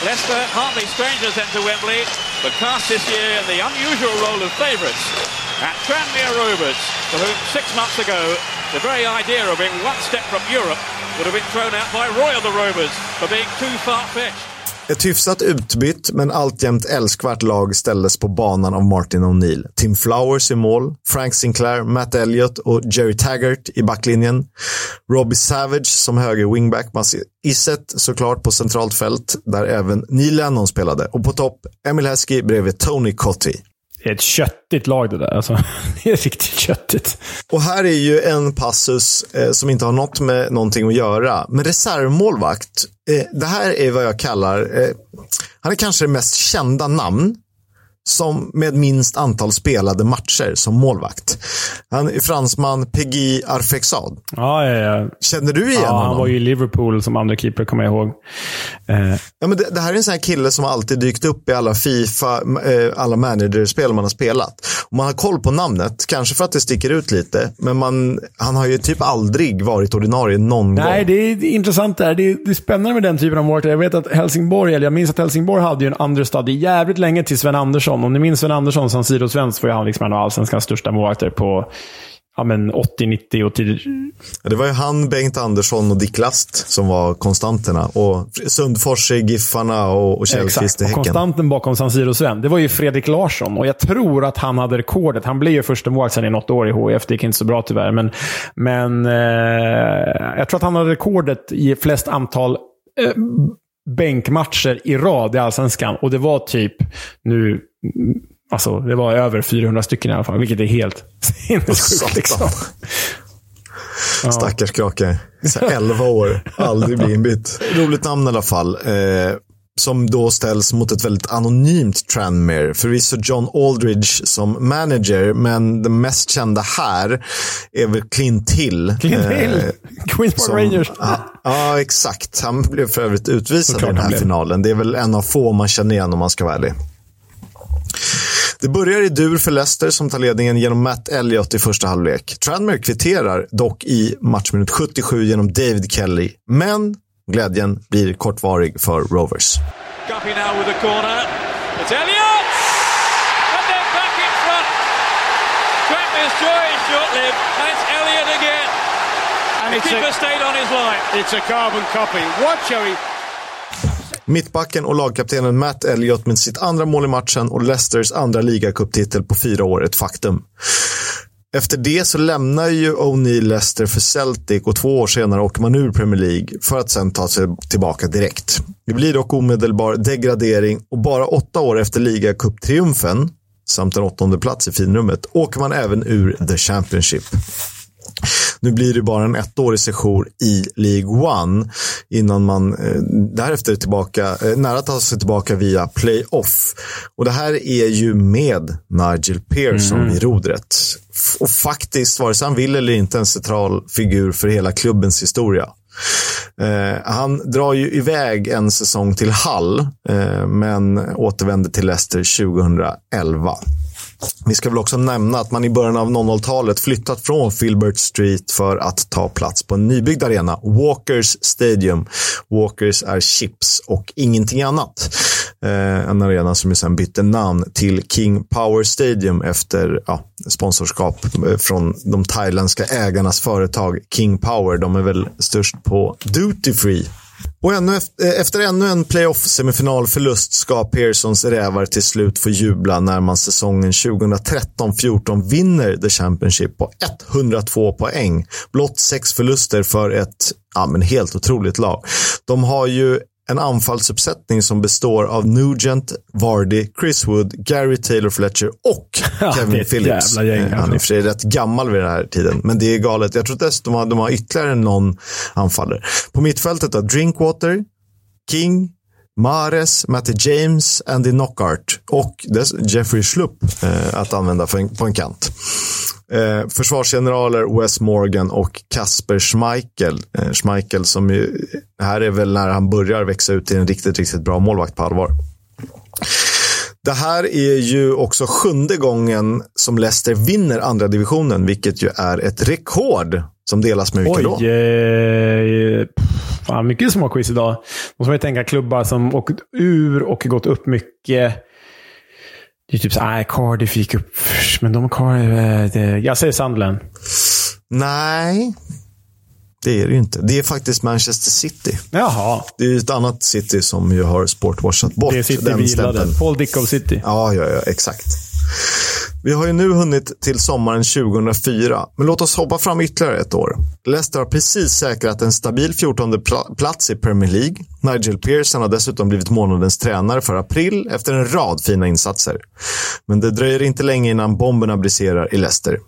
Leicester, hardly strangers to Wembley, but cast this year in the unusual role of favourites at Tranmere Rovers, for whom six months ago the very idea of being one step from Europe would have been thrown out by Royal the Rovers for being too far-fetched. Ett hyfsat utbytt men alltjämt älskvärt lag ställdes på banan av Martin O'Neill. Tim Flowers i mål, Frank Sinclair, Matt Elliott och Jerry Taggart i backlinjen. Robbie Savage som höger wingback, Mats Iset såklart på centralt fält där även Neil Lennon spelade. Och på topp, Emil Heskey bredvid Tony Cotti. Det är ett köttigt lag det där. Alltså, det är riktigt köttigt. Och här är ju en passus eh, som inte har något med någonting att göra. Men reservmålvakt, eh, det här är vad jag kallar, eh, han är kanske det mest kända namn som med minst antal spelade matcher som målvakt. Han är fransman Peggy Arfexad. Ja, ja, ja. Känner du igen ja, honom? Han var ju i Liverpool som andra keeper, kommer jag ihåg. Eh, Ja, men det, det här är en sån här kille som alltid dykt upp i alla Fifa, eh, alla managerspel man har spelat. Och man har koll på namnet, kanske för att det sticker ut lite, men man, han har ju typ aldrig varit ordinarie någon Nej, gång. det är, det är intressant där. Det är, det är spännande med den typen av målvakter. Jag vet att Helsingborg, eller jag minns att Helsingborg hade ju en understudy jävligt länge till Sven Andersson. Om ni minns Sven Andersson som Siro-svensk var ju han liksom en av allsvenskans största målvakter på ja, men 80, 90 och tid. Det var ju han, Bengt Andersson och Dick Last som var konstanterna. Och Sundfors Giffarna och, och Källqvist i Exakt. Och Häcken. konstanten bakom San Siro-Sven, det var ju Fredrik Larsson. Och jag tror att han hade rekordet. Han blev ju första målvakt sen i något år i HIF. Det gick inte så bra tyvärr. Men, men eh, jag tror att han hade rekordet i flest antal eh, bänkmatcher i rad i Allsvenskan. Och det var typ nu... Alltså, det var över 400 stycken i alla fall, vilket är helt sinnessjukt. Liksom. Stackars krake. Så här 11 år, aldrig bli inbytt. Roligt namn i alla fall. Eh, som då ställs mot ett väldigt anonymt Tranmere. Förvisso John Aldridge som manager, men den mest kända här är väl Clint Hill. Clint Eh, Hill, Queens Park Rangers. Ja, ja, exakt. Han blev för övrigt utvisad i den här finalen. Det är väl en av få man känner igen om man ska vara ärlig. Det börjar i dur för Leicester som tar ledningen genom Matt Elliott i första halvlek. Tranmere kvitterar dock i matchminut 77 genom David Kelly. Men glädjen blir kortvarig för Rovers. Guppy now with the corner. It's Elliott! And then back in front. Tranmere's joy is short-lived, and it's Elliott again. And The keeper a, stayed on his line. it's a carbon copy. Watch how he Mittbacken och lagkaptenen Matt Elliott med sitt andra mål i matchen och Leicesters andra ligacuptitel på fyra år ett faktum. Efter det så lämnar ju O'Neill Leicester för Celtic och två år senare åker man ur Premier League för att sen ta sig tillbaka direkt. Det blir dock omedelbar degradering och bara åtta år efter ligacuptriumfen samt en åttonde plats i finrummet åker man även ur The Championship. Nu blir det bara en ettårig sejour i League One innan man eh, därefter är tillbaka, eh, nära ta sig tillbaka via playoff. Och det här är ju med Nigel Pearson vid rodret. Och faktiskt, vare sig han vill eller inte, en central figur för hela klubbens historia. Eh, han drar ju iväg en säsong till Hull, eh, men återvänder till Leicester 2011. Vi ska väl också nämna att man i början av 00-talet flyttat från Filbert Street för att ta plats på en nybyggd arena, Walkers Stadium. Walkers är chips och ingenting annat. Eh, en arena som ju sen bytte namn till King Power Stadium efter ja, sponsorskap eh, från de thailändska ägarnas företag King Power. De är väl störst på duty free. Och ännu efter, eh, efter ännu en playoff-semifinalförlust ska Pearsons rävar till slut få jubla när man säsongen 2013-14 vinner The Championship på 102 poäng. Blott sex förluster för ett ja, men helt otroligt lag. De har ju en anfallsuppsättning som består av Nugent, Vardy, Chris Wood, Gary Taylor Fletcher och Ja, Kevin ett Phillips. gäng, Eh, Han är alltså. i och för sig rätt gammal vid den här tiden, men det är galet. Jag tror att de har, de har ytterligare någon anfallare. På mittfältet då, Drinkwater, King, Mares, Matty James, Andy Knockart och Jeffrey Schlupp eh, att använda en, på en kant. Eh, försvarsgeneraler Wes Morgan och Kasper Schmeichel. Eh, Schmeichel som ju, här är väl när han börjar växa ut till en riktigt, riktigt bra målvakt på allvar. Det här är ju också sjunde gången som Leicester vinner andra divisionen, vilket ju är ett rekord som delas med vilka då? Oj, eh, fan, mycket små quiz idag. Måste man ju tänka klubbar som åkt ur och gått upp mycket. Det är typ så nej, Cardiff gick upp men de Cardiff... Det, jag säger Sunderland. Nej, det är det ju inte. Det är faktiskt Manchester City. Jaha. Det är ett annat City som ju har sportwashat bort Det är City den vi gillade. Paul Dickov City. Ja, ja, ja, exakt. Vi har ju nu hunnit till sommaren 2004, men låt oss hoppa fram ytterligare ett år. Leicester har precis säkrat en stabil 14 plats i Premier League. Nigel Pearson har dessutom blivit månadens tränare för april efter en rad fina insatser. Men det dröjer inte länge innan bomberna briserar i Leicester.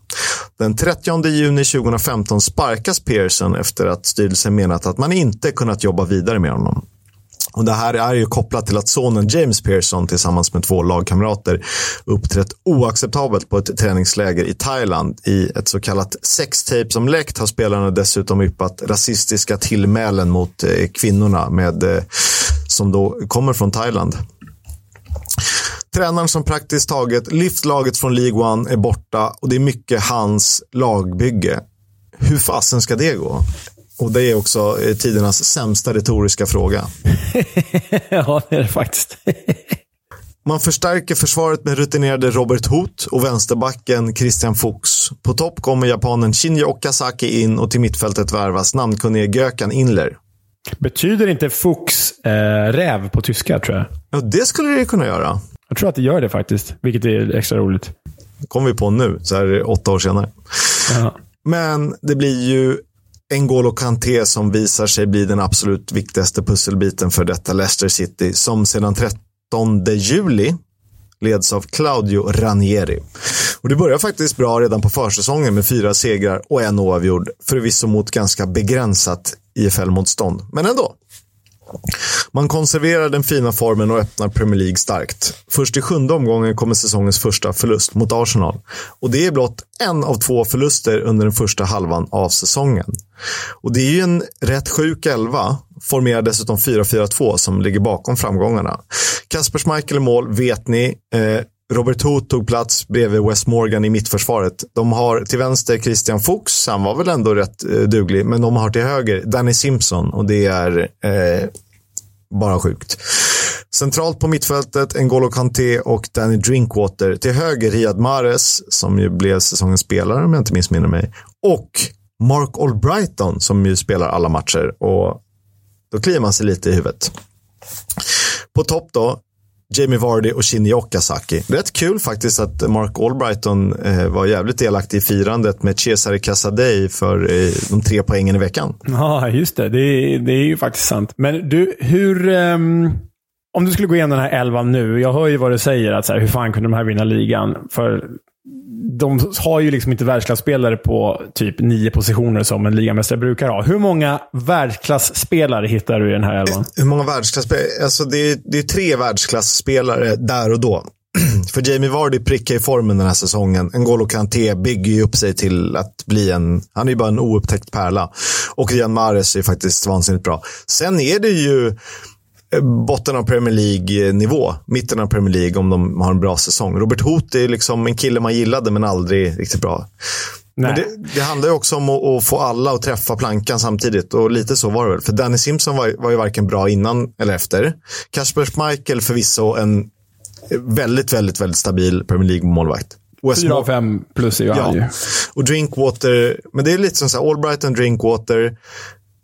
Den 30 juni 2015 sparkas Pearson efter att styrelsen menat att man inte kunnat jobba vidare med honom. Och Det här är ju kopplat till att sonen James Pearson tillsammans med två lagkamrater uppträtt oacceptabelt på ett träningsläger i Thailand. I ett så kallat sextape som läckt har spelarna dessutom yppat rasistiska tillmälen mot eh, kvinnorna med, eh, som då kommer från Thailand. Tränaren som praktiskt taget lyft laget från League One är borta och det är mycket hans lagbygge. Hur fasen ska det gå? Och det är också eh, tidernas sämsta retoriska fråga. ja, det är det faktiskt. Man förstärker försvaret med rutinerade Robert Hoth och vänsterbacken Christian Fuchs. På topp kommer japanen Shinji Okazaki in och till mittfältet värvas namnkunnige Gökan Inler. Betyder inte Fuchs eh, räv på tyska, tror jag? Ja, det skulle det kunna göra. Jag tror att det gör det faktiskt, vilket är extra roligt. Det kom vi på nu, så här åtta år senare. Ja. Men det blir ju N'Golo Kanté som visar sig bli den absolut viktigaste pusselbiten för detta Leicester City som sedan 13 juli leds av Claudio Ranieri. Och det börjar faktiskt bra redan på försäsongen med fyra segrar och en oavgjord. Förvisso mot ganska begränsat IFL-motstånd, men ändå. Man konserverar den fina formen och öppnar Premier League starkt. Först i sjunde omgången kommer säsongens första förlust mot Arsenal. Och det är blott en av två förluster under den första halvan av säsongen. Och det är ju en rätt sjuk elva, formerar dessutom 4-4-2 som ligger bakom framgångarna. Kasper Schmeichel i mål, vet ni. Eh, Robert Hoth tog plats bredvid Wes Morgan i mittförsvaret. De har till vänster Christian Fuchs, han var väl ändå rätt eh, duglig, men de har till höger Danny Simpson och det är eh, bara sjukt. Centralt på mittfältet N'Golo Kanté och Danny Drinkwater. Till höger Riyad Mahrez, som ju blev säsongens spelare om jag inte missminner mig. Och Mark Albrighton som ju spelar alla matcher. Och då kliar man sig lite i huvudet. På topp då, Jamie Vardy och Shinji Okazaki. Rätt kul faktiskt att Mark Albrighton eh, var jävligt delaktig i firandet med Cesare Casadei för eh, de tre poängen i veckan. Ja, just det. Det är, det är ju faktiskt sant. Men du, hur... ehm, om du skulle gå igenom den här elvan nu. Jag hör ju vad du säger. Att så här, hur fan kunde de här vinna ligan? För de har ju liksom inte världsklasspelare på typ nio positioner som en ligamästare brukar ha. Hur många världsklasspelare hittar du i den här elvan? Hur många världsklasspelare? Alltså det är, det är tre världsklasspelare där och då. För Jamie Vardy prickar i formen den här säsongen. N'Golo Kanté bygger ju upp sig till att bli en, han är ju bara en oupptäckt pärla. Och Riyad Mahrez är faktiskt vansinnigt bra. Sen är det ju botten av Premier League-nivå, mitten av Premier League om de har en bra säsong. Robert Hoth är liksom en kille man gillade men aldrig riktigt bra. Men det, det handlar ju också om att, att få alla att träffa plankan samtidigt och lite så var det väl. För Danny Simpson var, var ju varken bra innan eller efter. Kasper Schmeichel förvisso en väldigt, väldigt, väldigt stabil Premier League-målvakt. Wes Fyra Mor- av fem plus är ju han ju. Ja. Och Drinkwater, men det är lite som så här, Albrighton, Drinkwater,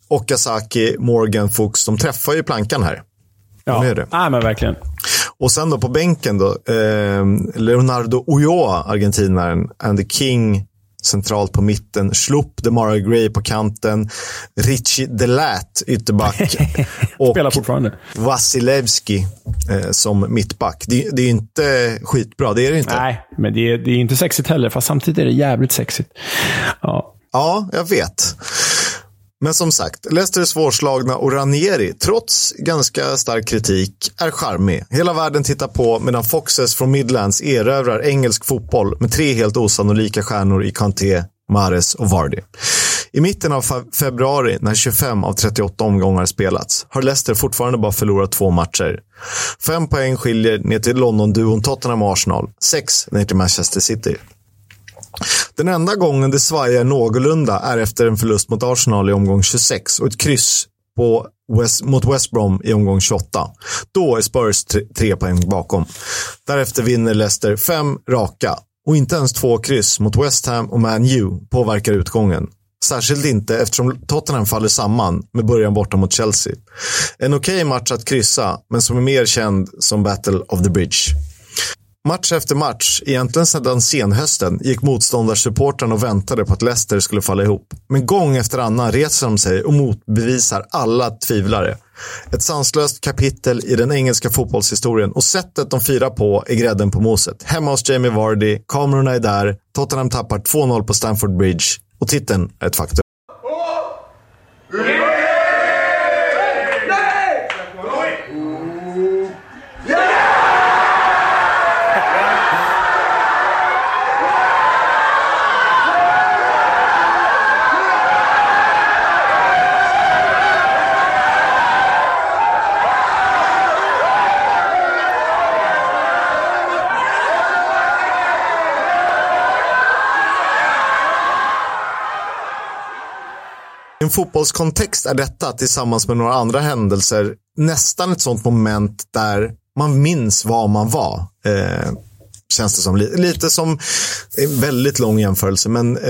Okazaki, Morgan, Fuchs, de träffar ju plankan här. Ja, De det. Nej, men verkligen. Och sen då på bänken då, eh, Leonardo Ulloa, argentinaren, Andy King centralt på mitten, Schlupp, Demara Gray på kanten, Richie Delat, ytterback och. Vasilevski eh, som mittback. Det, det är inte skitbra, det är det inte. Nej, men det är, det är inte sexigt heller. Fast samtidigt är det jävligt sexigt. Ja. Ja, jag vet. Men som sagt, Leicester svårslagna och Ranieri, trots ganska stark kritik, är charmig. Hela världen tittar på medan Foxes från Midlands erövrar engelsk fotboll med tre helt osannolika stjärnor i Kanté, Mares och Vardy. I mitten av februari, när 25 av 38 omgångar spelats, har Leicester fortfarande bara förlorat två matcher. Fem poäng skiljer ner till London-duon Tottenham och Arsenal, sex ner till Manchester City. Den enda gången det svajar någorlunda är efter en förlust mot Arsenal i omgång 26 och ett kryss på West, mot West Brom i omgång 28. Då är Spurs tre, tre poäng bakom. Därefter vinner Leicester fem raka och inte ens två kryss mot West Ham och Man U påverkar utgången. Särskilt inte eftersom Tottenham faller samman med början borta mot Chelsea. En okej match att kryssa, men som är mer känd som Battle of the Bridge. Match efter match, egentligen sedan senhösten, gick motståndarsupportrarna och väntade på att Leicester skulle falla ihop. Men gång efter annan reser de sig och motbevisar alla tvivlare. Ett sanslöst kapitel i den engelska fotbollshistorien och sättet de firar på är grädden på moset. Hemma hos Jamie Vardy, kamerorna är där, Tottenham tappar 2-0 på Stamford Bridge och titeln är ett faktum. En fotbollskontext är detta tillsammans med några andra händelser nästan ett sånt moment där man minns vad man var. Eh, känns det som. Lite som, en väldigt lång jämförelse, men eh,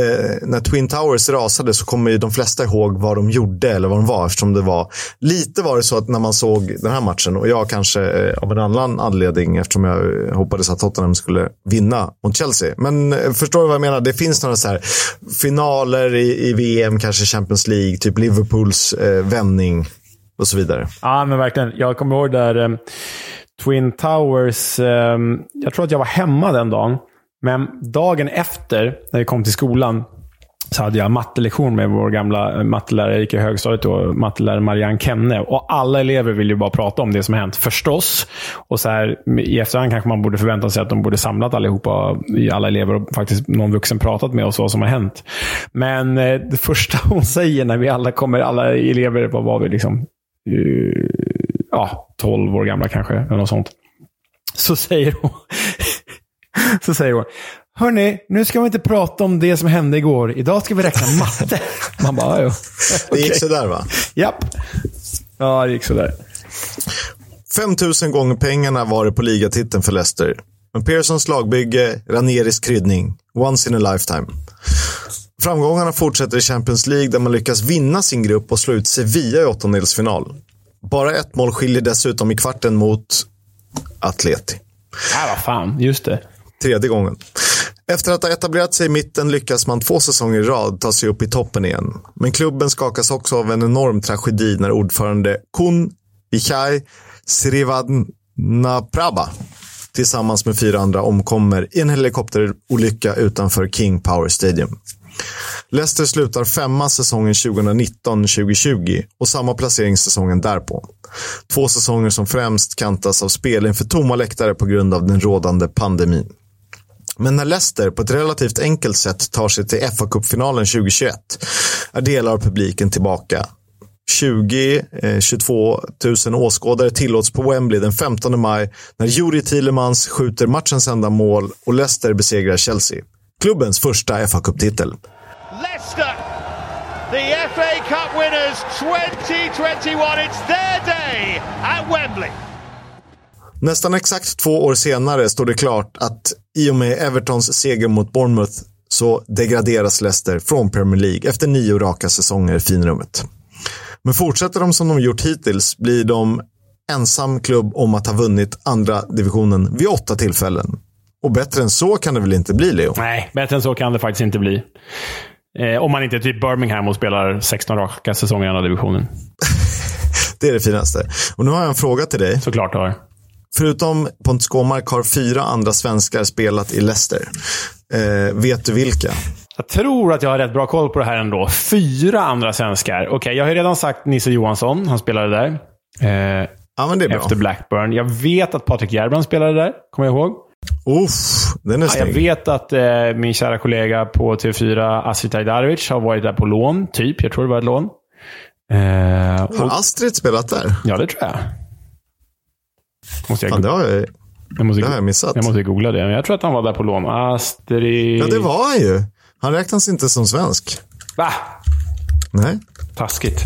när Twin Towers rasade så kommer ju de flesta ihåg vad de gjorde eller vad de var eftersom det var. Lite var det så att när man såg den här matchen och jag kanske eh, av en annan anledning eftersom jag eh, hoppades att Tottenham skulle vinna mot Chelsea. Men eh, förstår du vad jag menar? Det finns några så här finaler i, i VM, kanske Champions League, typ Liverpools eh, vändning och så vidare. Ja, men verkligen. Jag kommer ihåg där eh, Twin Towers. Eh, jag tror att jag var hemma den dagen. Men dagen efter, när vi kom till skolan, så hade jag mattelektion med vår gamla eh, mattelärare, jag gick i högstadiet då, mattelärare Marianne Kenne. Och alla elever ville ju bara prata om det som hänt, förstås. Och så här, I efterhand kanske man borde förvänta sig att de borde samlat allihopa, alla elever, och faktiskt någon vuxen pratat med oss vad som har hänt. Men eh, det första hon säger när vi alla kommer, alla elever, vad var vi liksom? Eh, Ja, 12 år gamla kanske, eller något sånt. Så säger hon, så säger hon, Hörni, nu ska vi inte prata om det som hände igår. Idag ska vi räkna matte. Man bara, ja. Det gick sådär va? Japp. Ja, det gick sådär. 5000 gånger pengarna var det på ligatiteln för Leicester. Men Pearsons lagbygge, Ranieris kryddning. Once in a lifetime. Framgångarna fortsätter i Champions League där man lyckas vinna sin grupp och slå ut Sevilla i åttondelsfinal. Bara ett mål skiljer dessutom i kvarten mot Atleti. Ja, vad fan. Just det. Tredje gången. Efter att ha etablerat sig i mitten lyckas man två säsonger i rad ta sig upp i toppen igen. Men klubben skakas också av en enorm tragedi när ordförande Kun Vichai Srivadnaprabha tillsammans med fyra andra omkommer i en helikopterolycka utanför King Power Stadium. Leicester slutar femma säsongen 2019-2020 och samma placering säsongen därpå. Två säsonger som främst kantas av spel inför tomma läktare på grund av den rådande pandemin. Men när Leicester på ett relativt enkelt sätt tar sig till FA-cupfinalen 2021 är delar av publiken tillbaka. 20-22 000 eh, åskådare tillåts på Wembley den 15 maj när Juri Tillemans skjuter matchens enda mål och Leicester besegrar Chelsea. Klubbens första FA-cuptitel. Leicester, the FA Cup winners 2021. It's their day at Wembley. Nästan exakt två år senare står det klart att i och med Evertons seger mot Bournemouth så degraderas Leicester från Premier League efter nio raka säsonger i finrummet. Men fortsätter de som de gjort hittills blir de ensam klubb om att ha vunnit andra divisionen vid åtta tillfällen. Och bättre än så kan det väl inte bli, Leo? Nej, bättre än så kan det faktiskt inte bli. Eh, om man inte är typ Birmingham och spelar 16 raka säsonger i andra divisionen. det är det finaste. Och nu har jag en fråga till dig. Såklart har. Förutom Pontus Gåmark har fyra andra svenskar spelat i Leicester. Eh, vet du vilka? Jag tror att jag har rätt bra koll på det här ändå. Fyra andra svenskar. Okej, jag har ju redan sagt Nisse Johansson. Han spelade där. Eh, Ja, men det är bra. efter Blackburn. Jag vet att Patrik Järbrand spelade där. Kommer jag ihåg. Uff, den är Ja, jag vet att eh, min kära kollega på TV4, Astrid Ajdarevic, har varit där på lån. Typ. Jag tror det var ett lån. Eh, och, Har Astrid spelat där? ja, det tror jag. Måste jag, Fan, det har jag, jag, måste, det har jag missat. jag måste googla det. Men jag tror att han var där på lån. Astrid... Ja, det var han ju. Han räknas inte som svensk. Va? Nej, Taskigt.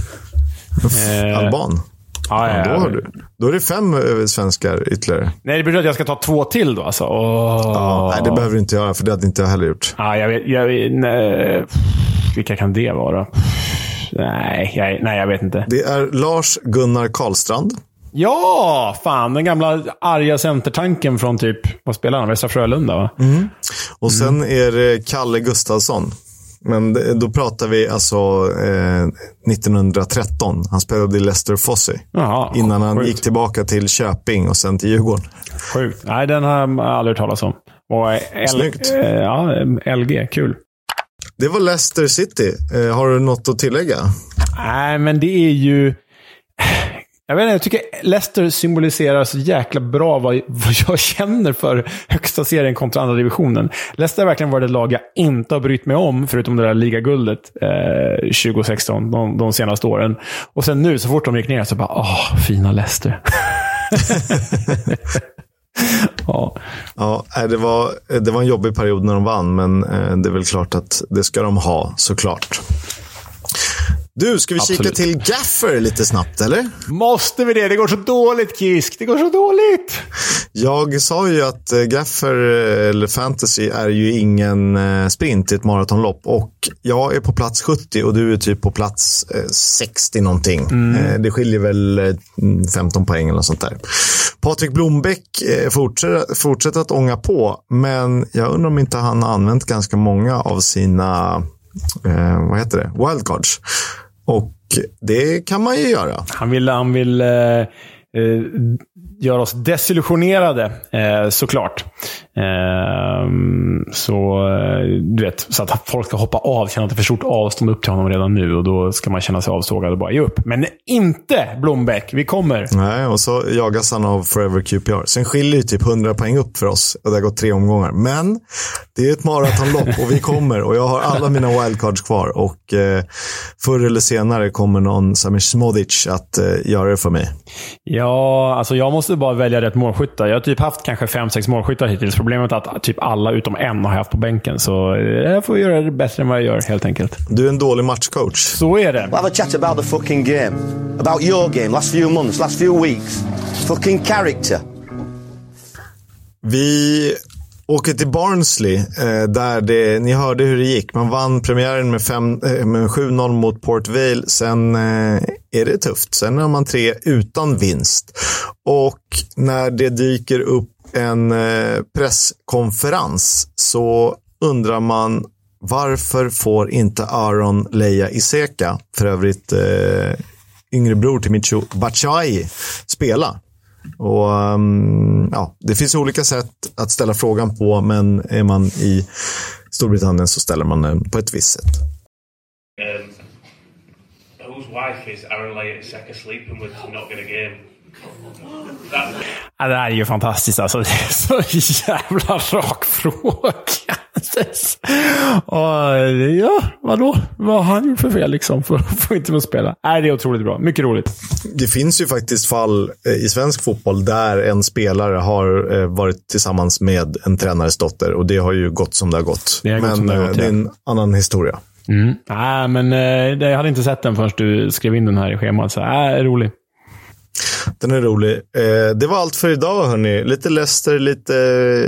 eh, alban. Ja, ja, Ja, då, har du, då är det fem eh, svenskar ytterligare. Nej, det betyder att jag ska ta två till då alltså. Åh. Ja, nej, det behöver du inte göra, för det hade inte jag heller gjort. Ja, jag vet. Jag, nej. Vilka kan det vara? Nej, jag, nej, jag vet inte. Det är Lars Gunnar Karlstrand. Ja! Fan, den gamla arga centertanken från typ, vad spelar han? Västra Frölunda, va? Och sen är det Kalle Gustafsson. Men då pratar vi alltså eh, 1913. Han spelade i Leicester Fosse. Jaha, Innan han sjukt. gick tillbaka till Köping och sen till Djurgården. Sjukt. Nej, den har jag aldrig hört talas om. Och L, Snyggt. eh, ja, LG, kul. Det var Leicester City. Eh, har du något att tillägga? Nej, men det är ju... Jag vet inte, jag tycker Leicester symboliserar så jäkla bra vad, vad jag känner för högsta serien kontra andra divisionen. Leicester har verkligen varit ett lag jag inte har brytt mig om, förutom det där ligaguldet eh, 2016, de, de senaste åren. Och sen nu, så fort de gick ner, så bara åh, fina Leicester. ja. Ja, det var, det var en jobbig period när de vann, men eh, det är väl klart att det ska de ha, såklart. Du, ska vi kika Absolut. till Gaffer lite snabbt, eller? Måste vi det? Det går så dåligt, Kisk. Det går så dåligt. Jag sa ju att eh, Gaffer, eh, eller fantasy, är ju ingen eh, sprint i ett maratonlopp. Och jag är på plats 70 och du är typ på plats eh, 60 någonting. Eh, Det skiljer väl eh, 15 poäng eller något sånt där. Patrik Blombäck eh, fortsätter, fortsätter att ånga på, men jag undrar om inte han har använt ganska många av sina, eh, vad heter det, wildcards. Och det kan man ju göra. Han vill, han vill eh, eh göra oss desillusionerade, eh, såklart. Eh, så, du vet, så att folk ska hoppa av, känna att det är för stort avstånd upp till honom redan nu. Och då ska man känna sig avsågad och bara ge upp. Men inte Blombeck. Vi kommer. Nej, och så jagas han av Forever QPR. Sen skiljer det typ 100 poäng upp för oss och det har gått tre omgångar. Men det är ett maratonlopp och vi kommer och jag har alla mina wildcards kvar och eh, förr eller senare kommer någon Samir Smodic att eh, göra det för mig. Ja, alltså jag måste bara välja rätt målskyttar. Jag har typ haft kanske fem sex målskyttar hittills. Problemet är att typ alla utom en har jag haft på bänken. Så eh, jag får göra det bättre än vad jag gör, helt enkelt. Du är en dålig matchcoach. Så är det. We'll have a chat about the fucking game. About your game, last few months, last few weeks. Fucking character. Vi åker till Barnsley, eh, där det, ni hörde hur det gick. Man vann premiären med, fem- eh, med 7-0 mot Port Vale. Sen eh, är det tufft. Sen har man tre utan vinst. Och när det dyker upp en eh, presskonferens så undrar man varför får inte Aaron Leia Iseka, för övrigt eh, yngre bror till Micho Batshuayi, spela? Och, ehm, ja, det finns olika sätt att ställa frågan på, men är man i Storbritannien så ställer man den på ett visst sätt. Um, whose wife is Aaron Lay at second sleeping with not get a game? Ja, det här är ju fantastiskt alltså. Det är så jävla rak fråga. Och, ja, vadå? Vad har han gjort för fel liksom? För att få inte få spela? Nej, det är otroligt bra. Mycket roligt. Det finns ju faktiskt fall eh, i svensk fotboll där en spelare har eh, varit tillsammans med en tränares dotter och det har ju gått som det har gått. Det har gått men det har eh, gått, det är ja. en annan historia. Mm. Nej, men eh, jag hade inte sett den förrän du skrev in den här i schemat. Så, äh, rolig. Den är rolig. Eh, det var allt för idag, hörni. Lite Leicester, lite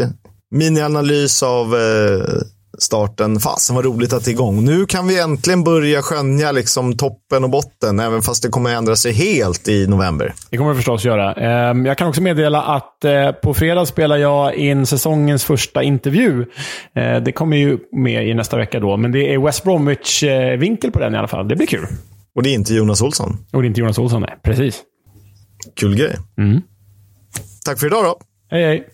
eh, minianalys av eh, starten. Fasen vad roligt att det är igång. Nu kan vi äntligen börja skönja liksom toppen och botten, även fast det kommer ändra sig helt i november. Det kommer det förstås göra. Ehm, Jag kan också meddela att på fredag spelar jag in säsongens första intervju. Det kommer ju med i nästa vecka då, men det är West Bromwich-vinkel på den i alla fall. Det blir kul. Och det är inte Jonas Olsson. Och det är inte Jonas Olsson, nej. Precis. Kul grej. Mm. Tack för idag då. Hej, hej.